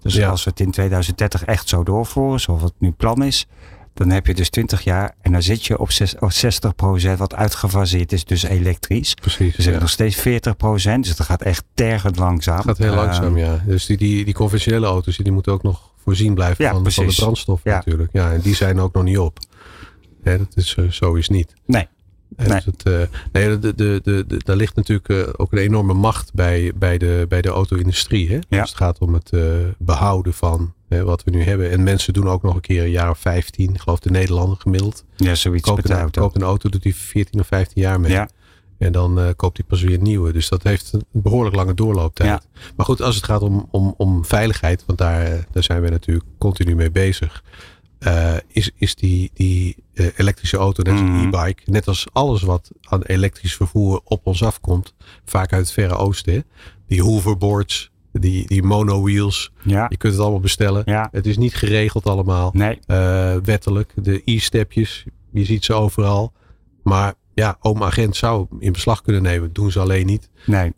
Dus Ja. als we het in 2030 echt zo doorvoeren, zoals het nu plan is, dan heb je dus 20 jaar en dan zit je op zes- op 60% wat uitgefaseerd is, dus elektrisch. Precies. We zitten nog steeds 40% dus dat gaat echt tergend langzaam. Het gaat heel langzaam, Ehm, ja. Dus die, die, die conventionele auto's, die moeten ook nog voorzien blijven Ja, van, van de brandstof Ja. natuurlijk. Ja, en die zijn ook nog niet op. Ja, dat is eh, zo is niet. Nee. Nee. dus het, eh, nee, de, de, de, de, daar ligt natuurlijk eh, ook een enorme macht bij, bij, de, bij de auto-industrie. Hè? Ja. Als het gaat om het eh, behouden van hè, wat we nu hebben. En mensen doen ook nog een keer een jaar of 15, ik geloof de Nederlander gemiddeld. Ja, zoiets Koopt een, auto. koopt een auto, doet hij 14 of 15 jaar mee. Ja. En dan koopt hij pas weer een nieuwe. Dus dat heeft een behoorlijk lange doorlooptijd. Maar goed, als het gaat om, om, om veiligheid, want daar, daar zijn we natuurlijk continu mee bezig. Eh, is, is die, die eh, elektrische auto, net als Mhm. een e-bike, net als alles wat aan elektrisch vervoer op ons afkomt, vaak uit het Verre Oosten. Die hoverboards, die, die monowheels, Ja, je kunt het allemaal bestellen. ja. Het is niet geregeld allemaal Nee, eh, wettelijk. De e-stepjes, je ziet ze overal. Maar ja, oom agent zou in beslag kunnen nemen. Doen ze alleen niet. nee.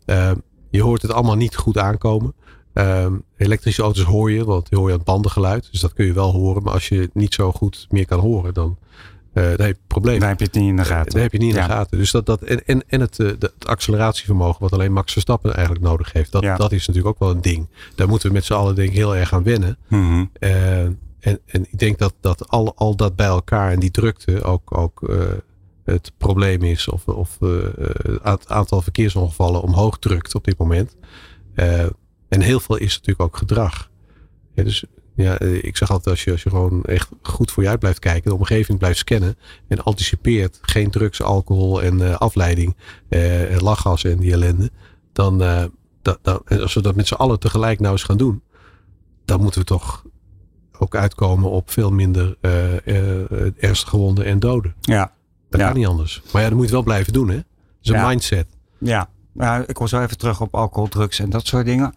Je hoort het allemaal niet goed aankomen. Eh, elektrische auto's hoor je, want die hoor je aan het bandengeluid. Dus dat kun je wel horen. Maar als je het niet zo goed meer kan horen, dan, eh, dan heb je probleem. Dan heb je het niet in de gaten. Dat heb je niet in Ja. de gaten. Dus dat, dat, en, en, en het, eh, het acceleratievermogen, wat alleen Max Verstappen eigenlijk nodig heeft, dat, Ja. dat is natuurlijk ook wel een ding. Daar moeten we met z'n allen denk ik heel erg aan wennen. Eh, en, en ik denk dat, dat al, al dat bij elkaar en die drukte ook, ook eh, het probleem is. Of, of eh, het aantal verkeersongevallen omhoog drukt op dit moment. En heel veel is natuurlijk ook gedrag. Ja, dus ja, eh, ik zeg altijd als je, als je gewoon echt goed voor je uit blijft kijken. De omgeving blijft scannen. En anticipeert geen drugs, alcohol en eh, afleiding. eh, en lachgas en die ellende. Dan, dat, als we dat met z'n allen tegelijk nou eens gaan doen. Dan moeten we toch ook uitkomen op veel minder ernstige gewonden en doden. Ja, Dat Ja. kan niet anders. Maar ja, dat moet je wel blijven doen, hè? Dat is een Ja. mindset. ja. Nou, ik kom zo even terug op alcohol, drugs en dat soort dingen.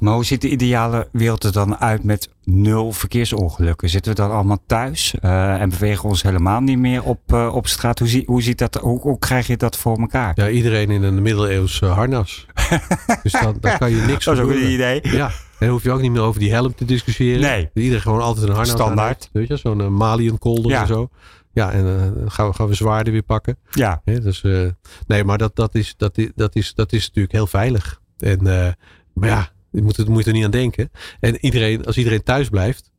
Maar hoe ziet de ideale wereld er dan uit met nul verkeersongelukken? Zitten we dan allemaal thuis eh, en bewegen we ons helemaal niet meer op, eh, op straat? Hoe, zie, hoe, ziet dat, hoe, hoe krijg je dat voor elkaar? Ja, iedereen in een middeleeuws eh, harnas. [LAUGHS] dus dan, dan kan je niks dat is ook een idee. Ja, en dan hoef je ook niet meer over die helm te discussiëren. Nee. Iedereen gewoon altijd een harnas Standaard. heeft. Weet je, zo'n uh, Maliënkolder Ja. en zo. Ja, en eh, dan gaan we, gaan we zwaarden weer pakken. Ja, dus, eh, nee, maar dat, dat, is, dat, is, dat, is, dat is natuurlijk heel veilig. En, eh, maar ja, je moet, er- moet je er niet aan denken. En iedereen, als iedereen thuis blijft,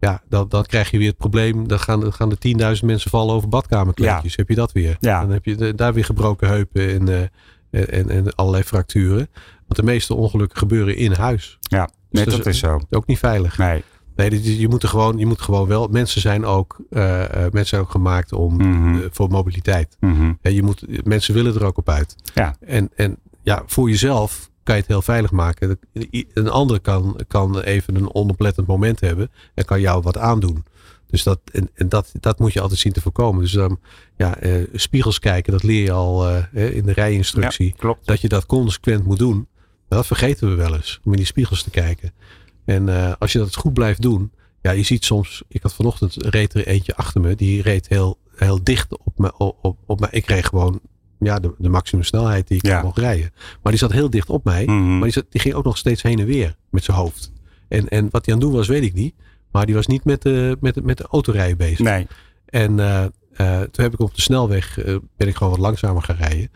ja, dan, dan krijg je weer het probleem. Dan gaan, dan gaan er 10.000 mensen vallen over badkamerkleedjes. Heb je dat weer? Ja. Dan heb je de- daar weer gebroken heupen en, eh, en, en allerlei fracturen. Want de meeste ongelukken gebeuren in huis. ja. Nee, dat dat is- is zo. Ook niet veilig. Nee. Nee, je moet er gewoon, je moet gewoon wel. Mensen zijn ook, uh, mensen zijn ook gemaakt om mm voor mobiliteit. Mm je moet, mensen willen er ook op uit. Ja. En, en ja, voor jezelf kan je het heel veilig maken. Een ander kan, kan even een onoplettend moment hebben en kan jou wat aandoen. Dus dat, en, en dat, dat moet je altijd zien te voorkomen. Dus dan ja, uh, spiegels kijken, dat leer je al uh, in de rijinstructie. Ja. Dat je dat consequent moet doen. Dat vergeten we wel eens, om in die spiegels te kijken. En uh, als je dat goed blijft doen. Ja, je ziet soms, ik had vanochtend reed er eentje achter me. Die reed heel, heel dicht op me. Op, op, op me. Ik reed gewoon ja, de, de maximum snelheid die ik Ja. mocht rijden. Maar die zat heel dicht op mij. Mhm. Maar die, zat, die ging ook nog steeds heen en weer met zijn hoofd. En, en wat hij aan het doen was, weet ik niet. Maar die was niet met de, met de, met de autorijden bezig. Nee. En eh, eh, toen heb ik op de snelweg, eh, ben ik gewoon wat langzamer gaan rijden.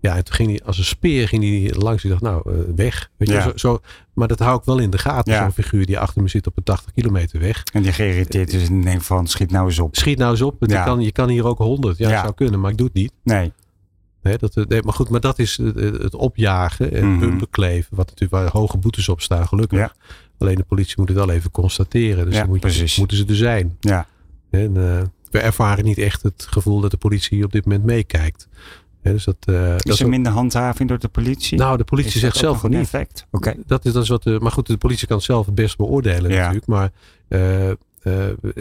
Ja, en toen ging hij als een speer ging hij langs. Ik dacht, nou, eh, weg. Weet je, Ja. zo, zo, maar dat hou ik wel in de gaten. Ja. Zo'n figuur die achter me zit op een 80 kilometer weg. En die geïrriteerd is en denkt van schiet nou eens op. Schiet nou eens op. want Ja. Je, kan, je kan hier ook 100. Ja, Ja. zou kunnen, maar ik doe het niet. Nee. Dat, eh, nee, maar goed, maar dat is het, het opjagen en kleven. Wat natuurlijk waar hoge boetes op staan, gelukkig. Ja. Alleen de politie moet het wel even constateren. Dus Ja, dan moet je, moeten ze er zijn. Ja. En eh, we ervaren niet echt het gevoel dat de politie op dit moment meekijkt. Dus dat, eh, dat Is is er ook- minder handhaving door de politie? nou, de politie Is zegt dat zelf van een niet. effect? Dat is, dat is wat de, maar goed, de politie kan het zelf het best beoordelen Ja. natuurlijk. Maar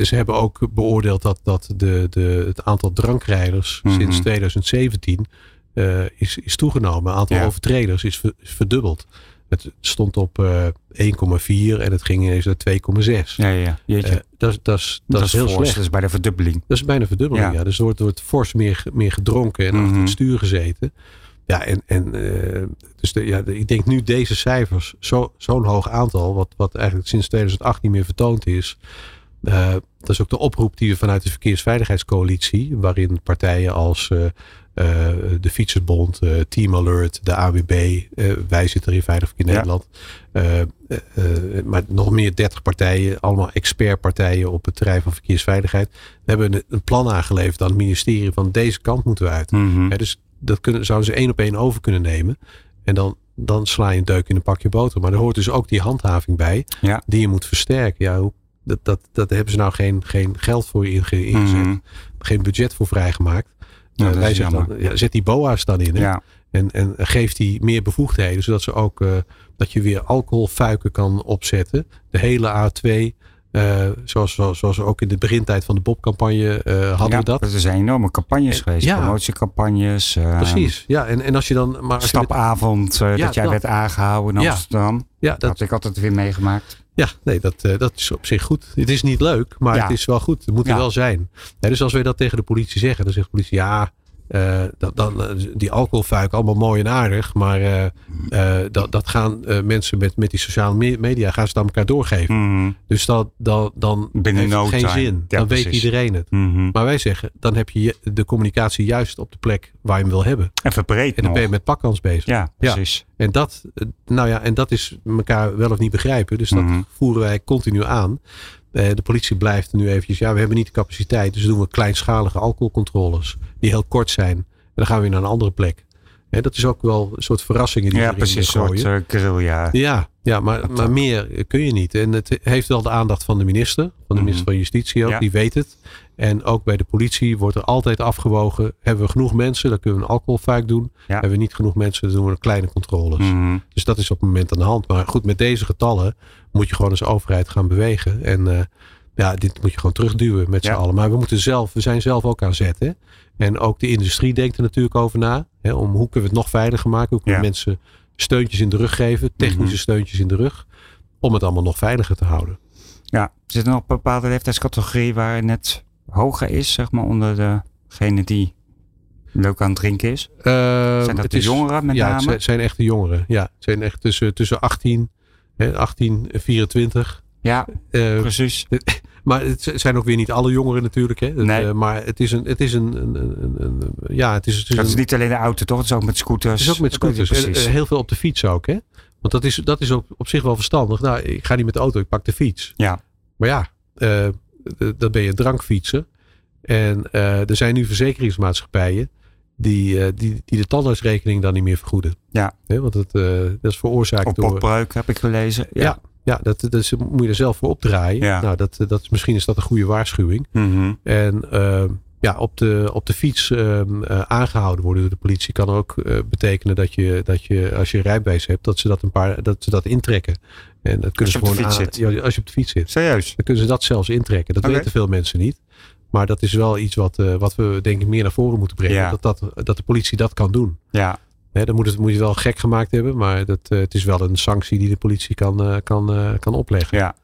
ze hebben ook beoordeeld dat, dat de, de, het aantal drankrijders Mhm. sinds 2017 eh, is, is toegenomen. Het aantal Ja. overtreders is, ver- is verdubbeld. Het stond op eh 1,4 en het ging ineens naar 2,6. Ja, ja. Jeetje. Eh, dat, is- dat, dat, is heel fors, slecht. Dat is bij de verdubbeling. Dat is bijna verdubbeling, ja. Ja. Dus er wordt, wordt fors meer, meer gedronken en achter Mhm. het stuur gezeten. Ja, en, en eh, dus de, ja, de- ik denk nu deze cijfers, zo- zo'n hoog aantal, wat, wat eigenlijk sinds 2008 niet meer vertoond is. eh, dat is ook de oproep die we vanuit de Verkeersveiligheidscoalitie, waarin partijen als eh, eh, de Fietsersbond, eh, Team Alert, de AWB, eh, wij zitten hier Veilig Ja. Nederland, eh, eh, eh, maar nog meer 30 partijen, allemaal expertpartijen op het terrein van verkeersveiligheid, hebben een, een plan aangeleverd aan het ministerie van deze kant moeten we uit. Mhm. Dus dat kunnen, zouden ze één op één over kunnen nemen. En dan, dan sla je een deuk in een pakje boter. Maar er hoort dus ook die handhaving bij. Ja. Die je moet versterken. Ja, hoe, dat, dat, dat hebben ze nou geen, geen geld voor inge, ingezet. Mhm. Geen budget voor vrijgemaakt. Wij zeggen dan, ja, zet die BOA's dan in. hè. Ja. En, en geeft die meer bevoegdheden. Zodat ze ook eh, dat je weer alcoholfuiken kan opzetten. De hele A2. eh, zoals, zoals, zoals we ook in de begintijd van de Bob-campagne eh, hadden ja, we dat. Er zijn enorme campagnes En- geweest. ja. Promotiecampagnes. eh, Precies. Ja, en, en als je dan. Maar als je met- Stapavond Ja, dat jij werd aangehouden in. Amsterdam. ja, Dat dat, had ik altijd weer meegemaakt. Ja, nee, dat, eh, dat is op zich goed. Het is niet leuk, maar Ja. het is wel goed. Het moet er wel zijn. Dus als wij dat tegen de politie zeggen, dan zegt de politie ja. Eh, dat, dan, eh, die alcoholfuik, allemaal mooi en aardig. Maar eh, dat, dat gaan mensen met, met die sociale me- media gaan ze aan elkaar doorgeven. Mhm. Dus dat, dan, dan Binnen heeft het no geen time. zin. Ja, dan weet iedereen het. Mhm. Maar wij zeggen, dan heb je de communicatie juist op de plek waar je hem wil hebben. En verbreed En dan nog. ben je met pakkans bezig. Ja, precies. En dat, nou ja, en dat is elkaar wel of niet begrijpen. Dus dat Mhm. voeren wij continu aan. Eh, de politie blijft nu eventjes, ja, we hebben niet de capaciteit. Dus doen we kleinschalige alcoholcontroles. Die heel kort zijn. En dan gaan we weer naar een andere plek. Hè, dat is ook wel een soort verrassingen die Ja, precies. Gooien. soort uh, guerrilla. Ja, ja maar, maar ook. meer kun je niet. En het heeft wel de aandacht van de minister. Van de Mhm. minister van Justitie ook. Ja. Die weet het. En ook bij de politie wordt er altijd afgewogen. Hebben we genoeg mensen? Dan kunnen we een alcoholfuik doen. Hebben we niet genoeg mensen? Dan doen we een kleine controles. Mhm. Dus dat is op het moment aan de hand. Maar goed, met deze getallen moet je gewoon als overheid gaan bewegen. En eh, ja, dit moet je gewoon terugduwen met z'n allen. Maar we moeten zelf, we zijn zelf ook aan zet. Hè? En ook de industrie denkt er natuurlijk over na. Hè? Om hoe kunnen we het nog veiliger maken? Hoe kunnen we Ja. mensen steuntjes in de rug geven? Technische Mhm. steuntjes in de rug. Om het allemaal nog veiliger te houden. Ja, zit er nog een bepaalde leeftijdscategorie waar het net hoger is, zeg maar, onder degene die leuk aan het drinken is? Ehm, Zijn dat de is- jongeren met ja, name? het zijn, echt de jongeren. Ja, het zijn echt tussen, tussen 18, hè, 18 en 24. Ja, Eh, precies. [LAUGHS] Maar het zijn ook weer niet alle jongeren natuurlijk. Hè? Dat, Nee. eh, maar het is een, het is een, een, een, een- ja, het is, het is, Dat is niet alleen de auto, toch? Het is ook met scooters. het is ook met scooters. Ja, En, Precies. eh, heel veel op de fiets ook, hè? Want dat is, dat is ook op zich wel verstandig. Nou, ik ga niet met de auto, ik pak de fiets. Ja. Maar ja, eh, dan ben je een drankfietser. En eh, er zijn nu verzekeringsmaatschappijen die, eh, die, die de tandartsrekening dan niet meer vergoeden. Ja. Want het, eh, dat is veroorzaakt Op door... popbreuk heb ik gelezen. Ja. Ja, Ja, dat, dat is, moet je er zelf voor opdraaien. Ja. Nou, dat, dat, misschien is dat een goede waarschuwing. Mhm. En ehm, ja, op de, op de fiets ehm, eh, aangehouden worden door de politie kan ook eh, betekenen dat je, dat je, als je rijbewijs hebt, dat ze dat een paar, dat ze dat intrekken. En dat kunnen je ze op de gewoon fiets aan- zit. Ja, als je op de fiets zit. Serieus? Dan kunnen ze dat zelfs intrekken. Dat weten veel mensen niet. Maar dat is wel iets wat, eh, wat we denk ik meer naar voren moeten brengen. Ja. Dat, dat, dat de politie dat kan doen. Ja. Hè, dan moet, het, moet je wel gek gemaakt hebben. Maar dat, het is wel een sanctie die de politie kan, kan, kan opleggen. Ja.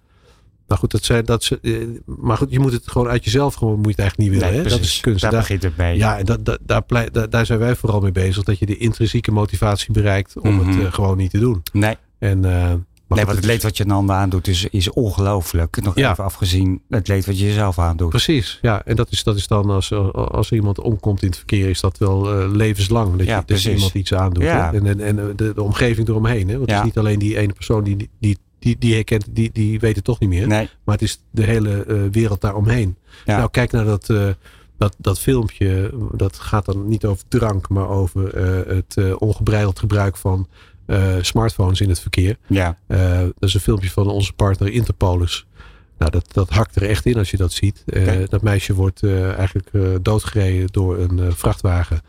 Nou goed, dat zijn, dat ze, eh, maar goed, je moet het gewoon uit jezelf gewoon moet je het eigenlijk niet willen. Nee, hè? Dat is kunst. Daar Daar- begint het mee. ja, en dat, dat, daar, pleit- daar, daar zijn wij vooral mee bezig. Dat je de intrinsieke motivatie bereikt om Mhm. het eh, gewoon niet te doen. Nee, En, eh, maar nee want het leed wat je een ander aandoet is, is ongelooflijk. Nog Ja. even afgezien het leed wat je jezelf aandoet. Precies, ja. En dat is, dat is dan als, als iemand omkomt in het verkeer, is dat wel levenslang. Dat, Ja, je, iemand iets aandoet. Ja. En, en, en de, de omgeving eromheen. Hè? Want het is niet alleen die ene persoon die, die, die, die herkent, die, die weet het toch niet meer. Nee, Maar het is de hele eh, wereld daaromheen. Ja. Nou, kijk naar dat, eh, dat, dat filmpje. Dat gaat dan niet over drank, maar over eh, het ongebreideld gebruik van smartphones in het verkeer. ja. Dat is een filmpje van onze partner Interpolis. Nou, dat, dat hakt er echt in als je dat ziet. Dat meisje wordt eigenlijk doodgereden door een vrachtwagen.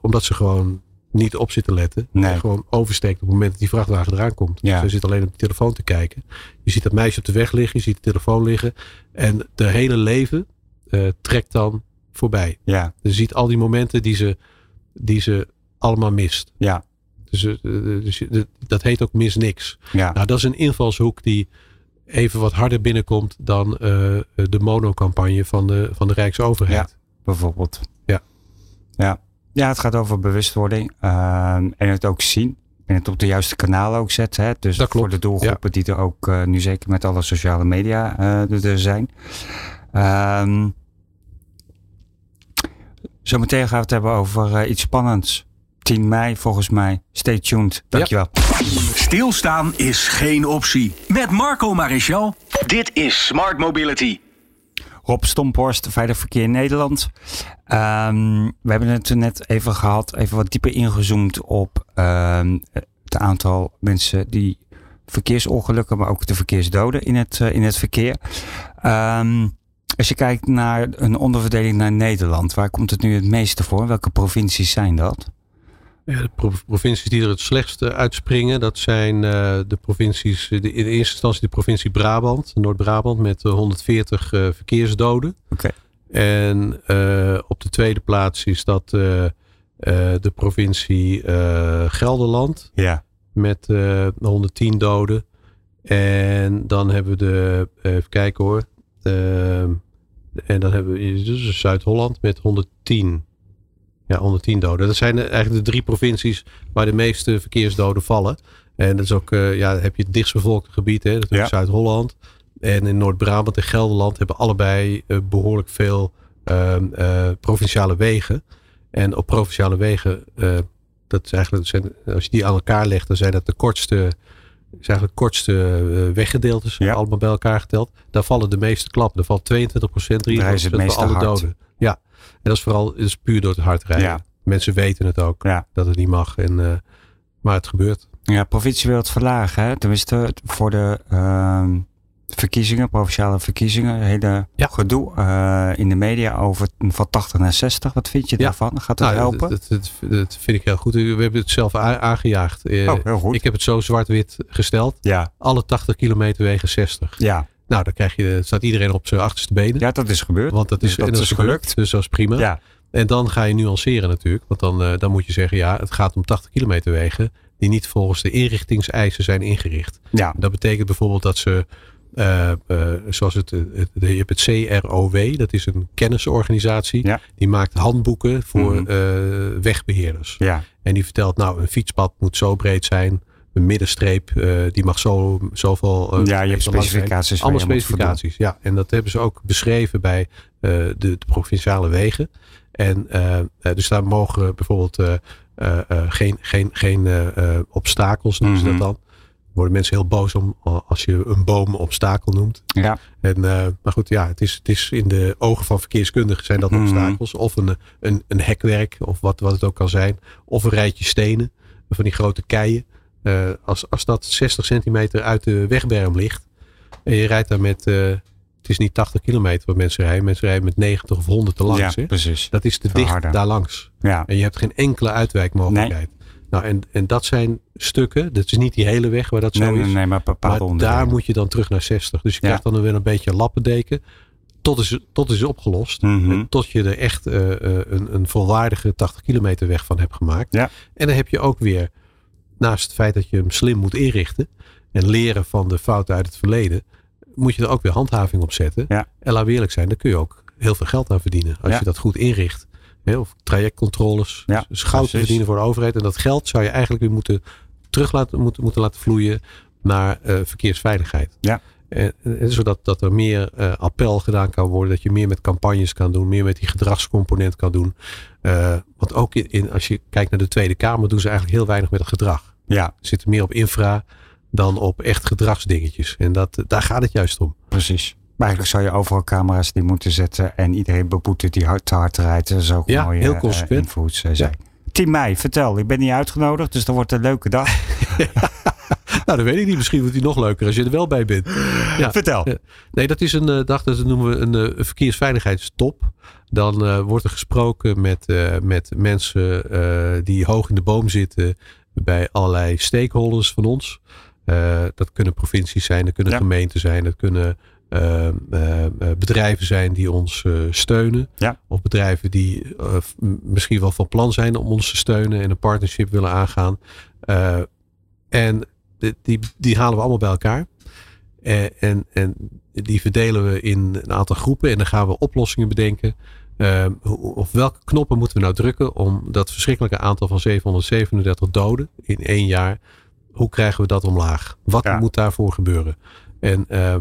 Omdat ze gewoon niet op zit te letten. Nee. Gewoon oversteekt op het moment dat die vrachtwagen eraan komt. Ja. Ze zit alleen op de telefoon te kijken. Je ziet dat meisje op de weg liggen. Je ziet de telefoon liggen. En de hele leven eh, trekt dan voorbij. Ja, Je ziet al die momenten die ze, die ze allemaal mist. ja, Dus, eh, dus dat heet ook mis niks. ja. Nou, dat is een invalshoek die even wat harder binnenkomt dan eh, de monocampagne van de, van de Rijksoverheid. bijvoorbeeld. Ja. Ja, ja het gaat over bewustwording ehm, en het ook zien. En het op de juiste kanalen ook zetten. Hè? Dus Dat klopt, voor de doelgroepen die er ook eh, nu zeker met alle sociale media eh, er zijn. Ehm zometeen gaan we het hebben over eh, iets spannends. 10 mei volgens mij. Stay tuned. Dankjewel. Stilstaan is geen optie. Met Marco Maréchal. Dit is Smart Mobility. Rob Stomphorst, Veilig Verkeer Nederland. Ehm, we hebben het net even gehad, even wat dieper ingezoomd op ehm, het aantal mensen die verkeersongelukken, maar ook de verkeersdoden in het, eh, in het verkeer. Ehm, als je kijkt naar een onderverdeling naar Nederland, waar komt het nu het meeste voor? Welke provincies zijn dat? De pro- provincies die er het slechtste uitspringen, dat zijn eh, de provincies, eh, de, in eerste instantie de provincie Brabant, Noord-Brabant, met eh, 140 eh, verkeersdoden. Oké. En eh, op de tweede plaats is dat eh, eh, de provincie eh, Gelderland, Ja. met eh 110 doden. En dan hebben we de, eh, even kijken hoor. Ehm, en dan hebben we dus Zuid-Holland met 110. Ja, 110 doden. Dat zijn eigenlijk de drie provincies waar de meeste verkeersdoden vallen. En dat is ook, eh, ja, heb je het dichtstbevolkte gebied, hè, dat is Ja. Zuid-Holland. En in Noord-Brabant en Gelderland hebben allebei eh, behoorlijk veel ehm, eh, provinciale wegen. En op provinciale wegen, dat is eigenlijk, zijn, als je die aan elkaar legt, dan zijn dat de kortste, is eigenlijk kortste weggedeeltes, Ja. allemaal bij elkaar geteld. Daar vallen de meeste klappen. Er valt 22 procent, Daar is 23 het van alle hard. doden. Dat is vooral dat is puur door het hard rijden. Ja. Mensen weten het ook, Ja. dat het niet mag. En, eh, maar het gebeurt. Ja, provincie wil het verlagen. Hè? Tenminste, voor de ehm, verkiezingen, provinciale verkiezingen. Hele Ja. gedoe eh, in de media over van 80 naar 60. Wat vind je daarvan? Gaat dat Nou, helpen? Dat, dat, dat- dat vind ik heel goed. We hebben het zelf aangejaagd. Eh, oh, heel goed. Ik heb het zo zwart-wit gesteld. ja, Alle 80 kilometer wegen 60. ja. Nou, dan krijg je, staat iedereen op zijn achterste benen. ja, dat is gebeurd. Want dat is, dat is gelukt. Dus dat is prima. Ja, En dan ga je nuanceren natuurlijk. Want dan, eh, dan moet je zeggen, ja, het gaat om 80 kilometer wegen. Die niet volgens de inrichtingseisen zijn ingericht. ja, Dat betekent bijvoorbeeld dat ze, eh, eh, zoals het, het, het- je hebt het CROW, dat is een kennisorganisatie. Ja. Die maakt handboeken voor Mhm. eh, wegbeheerders. ja, En die vertelt, nou, een fietspad moet zo breed zijn. Een middenstreep, eh, die mag zo, zoveel. eh, ja, je hebt specificaties. Allemaal specificaties, ja. En dat hebben ze ook beschreven bij eh, de, de provinciale wegen. En dus daar mogen bijvoorbeeld geen, geen, geen obstakels, noemen ze Mhm. dat dan. Daar worden mensen heel boos om als je een boom obstakel noemt. Ja, En, maar goed, ja, het is, het is in de ogen van verkeerskundigen zijn dat Mhm. obstakels. Of een, een, een hekwerk, of wat, wat het ook kan zijn. Of een rijtje stenen, van die grote keien. Uh, als, als dat 60 centimeter uit de wegberm ligt. En je rijdt daar met. Uh, het is niet 80 kilometer wat mensen rijden. Mensen rijden met 90 of 100 te langs. Ja, hè? precies. Dat is te dicht daar langs. Ja. En je hebt geen enkele uitwijkmogelijkheid. Nee. Nou, en, en dat zijn stukken. Dat is niet die hele weg waar dat zo nee, is. Nee, nee, maar bepaalde maar daar moet je dan terug naar 60. Dus je Ja. krijgt dan weer een beetje lappendeken. Tot is, tot is opgelost. Mhm. En tot je er echt eh, eh, een, een volwaardige 80 kilometer weg van hebt gemaakt. Ja. En dan heb je ook weer, naast het feit dat je hem slim moet inrichten. En leren van de fouten uit het verleden. Moet je er ook weer handhaving op zetten. Ja. En laat we eerlijk zijn, daar kun je ook heel veel geld aan verdienen. Als Ja. je dat goed inricht. Hè, of trajectcontroles. Ja, dus goud te precies. verdienen voor de overheid. En dat geld zou je eigenlijk weer moeten terug laten, moeten, moeten laten vloeien naar eh, verkeersveiligheid. Ja. En, en zodat dat er meer eh, appel gedaan kan worden. Dat je meer met campagnes kan doen. Meer met die gedragscomponent kan doen. Eh, want ook in, in, als je kijkt naar de Tweede Kamer. Doen ze eigenlijk heel weinig met het gedrag. Ja, zitten meer op infra dan op echt gedragsdingetjes. En dat, daar gaat het juist om. precies. Maar eigenlijk zou je overal camera's die moeten zetten en iedereen beboeten die hard te hard rijdt. Dat is ook Ja, heel consequent. invoets, eh, zei. 10 mei, vertel. Ik ben niet uitgenodigd, dus dat wordt een leuke dag. [LAUGHS] Nou, dat weet ik niet. Misschien wordt die nog leuker als je er wel bij bent. Ja. Vertel. Nee, dat is een eh, dag, dat noemen we een eh, verkeersveiligheidstop. Dan eh, wordt er gesproken met, eh, met mensen eh, die hoog in de boom zitten bij allerlei stakeholders van ons. Eh, dat kunnen provincies zijn, dat kunnen Ja. gemeenten zijn, dat kunnen eh, eh, bedrijven zijn die ons steunen. Ja. Of bedrijven die misschien wel van plan zijn om ons te steunen en een partnership willen aangaan. En die, die, die halen we allemaal bij elkaar. En, en die verdelen we in een aantal groepen en dan gaan we oplossingen bedenken. Eh, hoe- of welke knoppen moeten we nou drukken om dat verschrikkelijke aantal van 737 doden in één jaar, hoe krijgen we dat omlaag? Wat Ja. moet daarvoor gebeuren? En eh,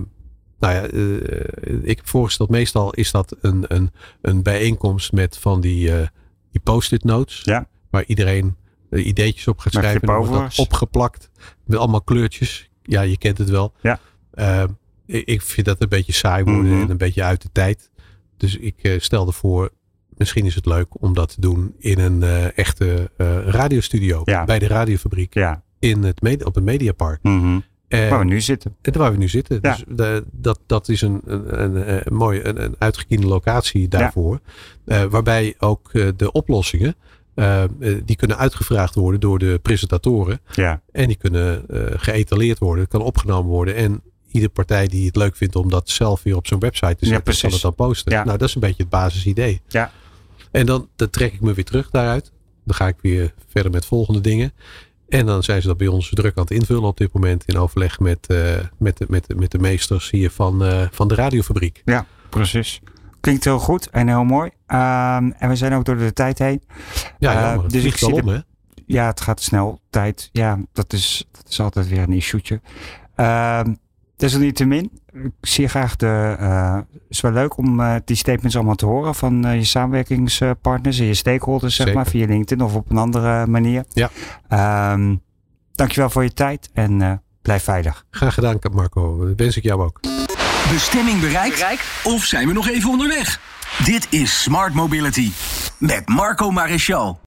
nou ja, eh, ik heb voorgesteld, meestal is dat een, een, een bijeenkomst met van die, eh, die post-it notes. Ja. Waar iedereen eh, ideetjes op gaat schrijven. En wordt dat opgeplakt met allemaal kleurtjes. Ja, je kent het wel. Ja. Eh, ik ik vind dat een beetje saai worden Mhm. en een beetje uit de tijd. Dus ik eh, stelde voor, misschien is het leuk om dat te doen in een eh, echte eh, radiostudio. Ja. Bij de radiofabriek Ja, in het op het Mediapark. mhm. Eh, waar we nu zitten. en waar we nu zitten. Ja. Dus de, dat, dat is een, een, een, een mooie, een, een uitgekiende locatie daarvoor. Waarbij ook de oplossingen, die kunnen uitgevraagd worden door de presentatoren. Ja, En die kunnen geëtaleerd worden, kan opgenomen worden. En iedere partij die het leuk vindt om dat zelf weer op zijn website te Ja, zetten, precies. kan het dan posten. Ja. Nou, dat is een beetje het basisidee. Ja. En dan, dan trek ik me weer terug daaruit. Dan ga ik weer verder met volgende dingen. En dan zijn ze dat bij ons druk aan het invullen op dit moment in overleg met, eh, met, de, met, de, met de meesters hier van, eh, van de radiofabriek. ja, precies. Klinkt heel goed en heel mooi. Ehm, en we zijn ook door de tijd heen. Ja, Eh, jammer. Dus vliegt ik wel zie om, hè? Ja, het gaat snel. Tijd, ja, dat is, dat is altijd weer een issuetje. Desalniettemin, ik zie graag de... eh, Het is wel leuk om eh, die statements allemaal te horen van eh, je samenwerkingspartners en je stakeholders, zeg Zeker. maar, via LinkedIn of op een andere manier. Ja. Ehm, dankjewel voor je tijd en eh, blijf veilig. Graag gedaan, Marco. Dat wens ik jou ook. Bestemming bereikt? Of zijn we nog even onderweg? Dit is Smart Mobility met Marco Maréchal.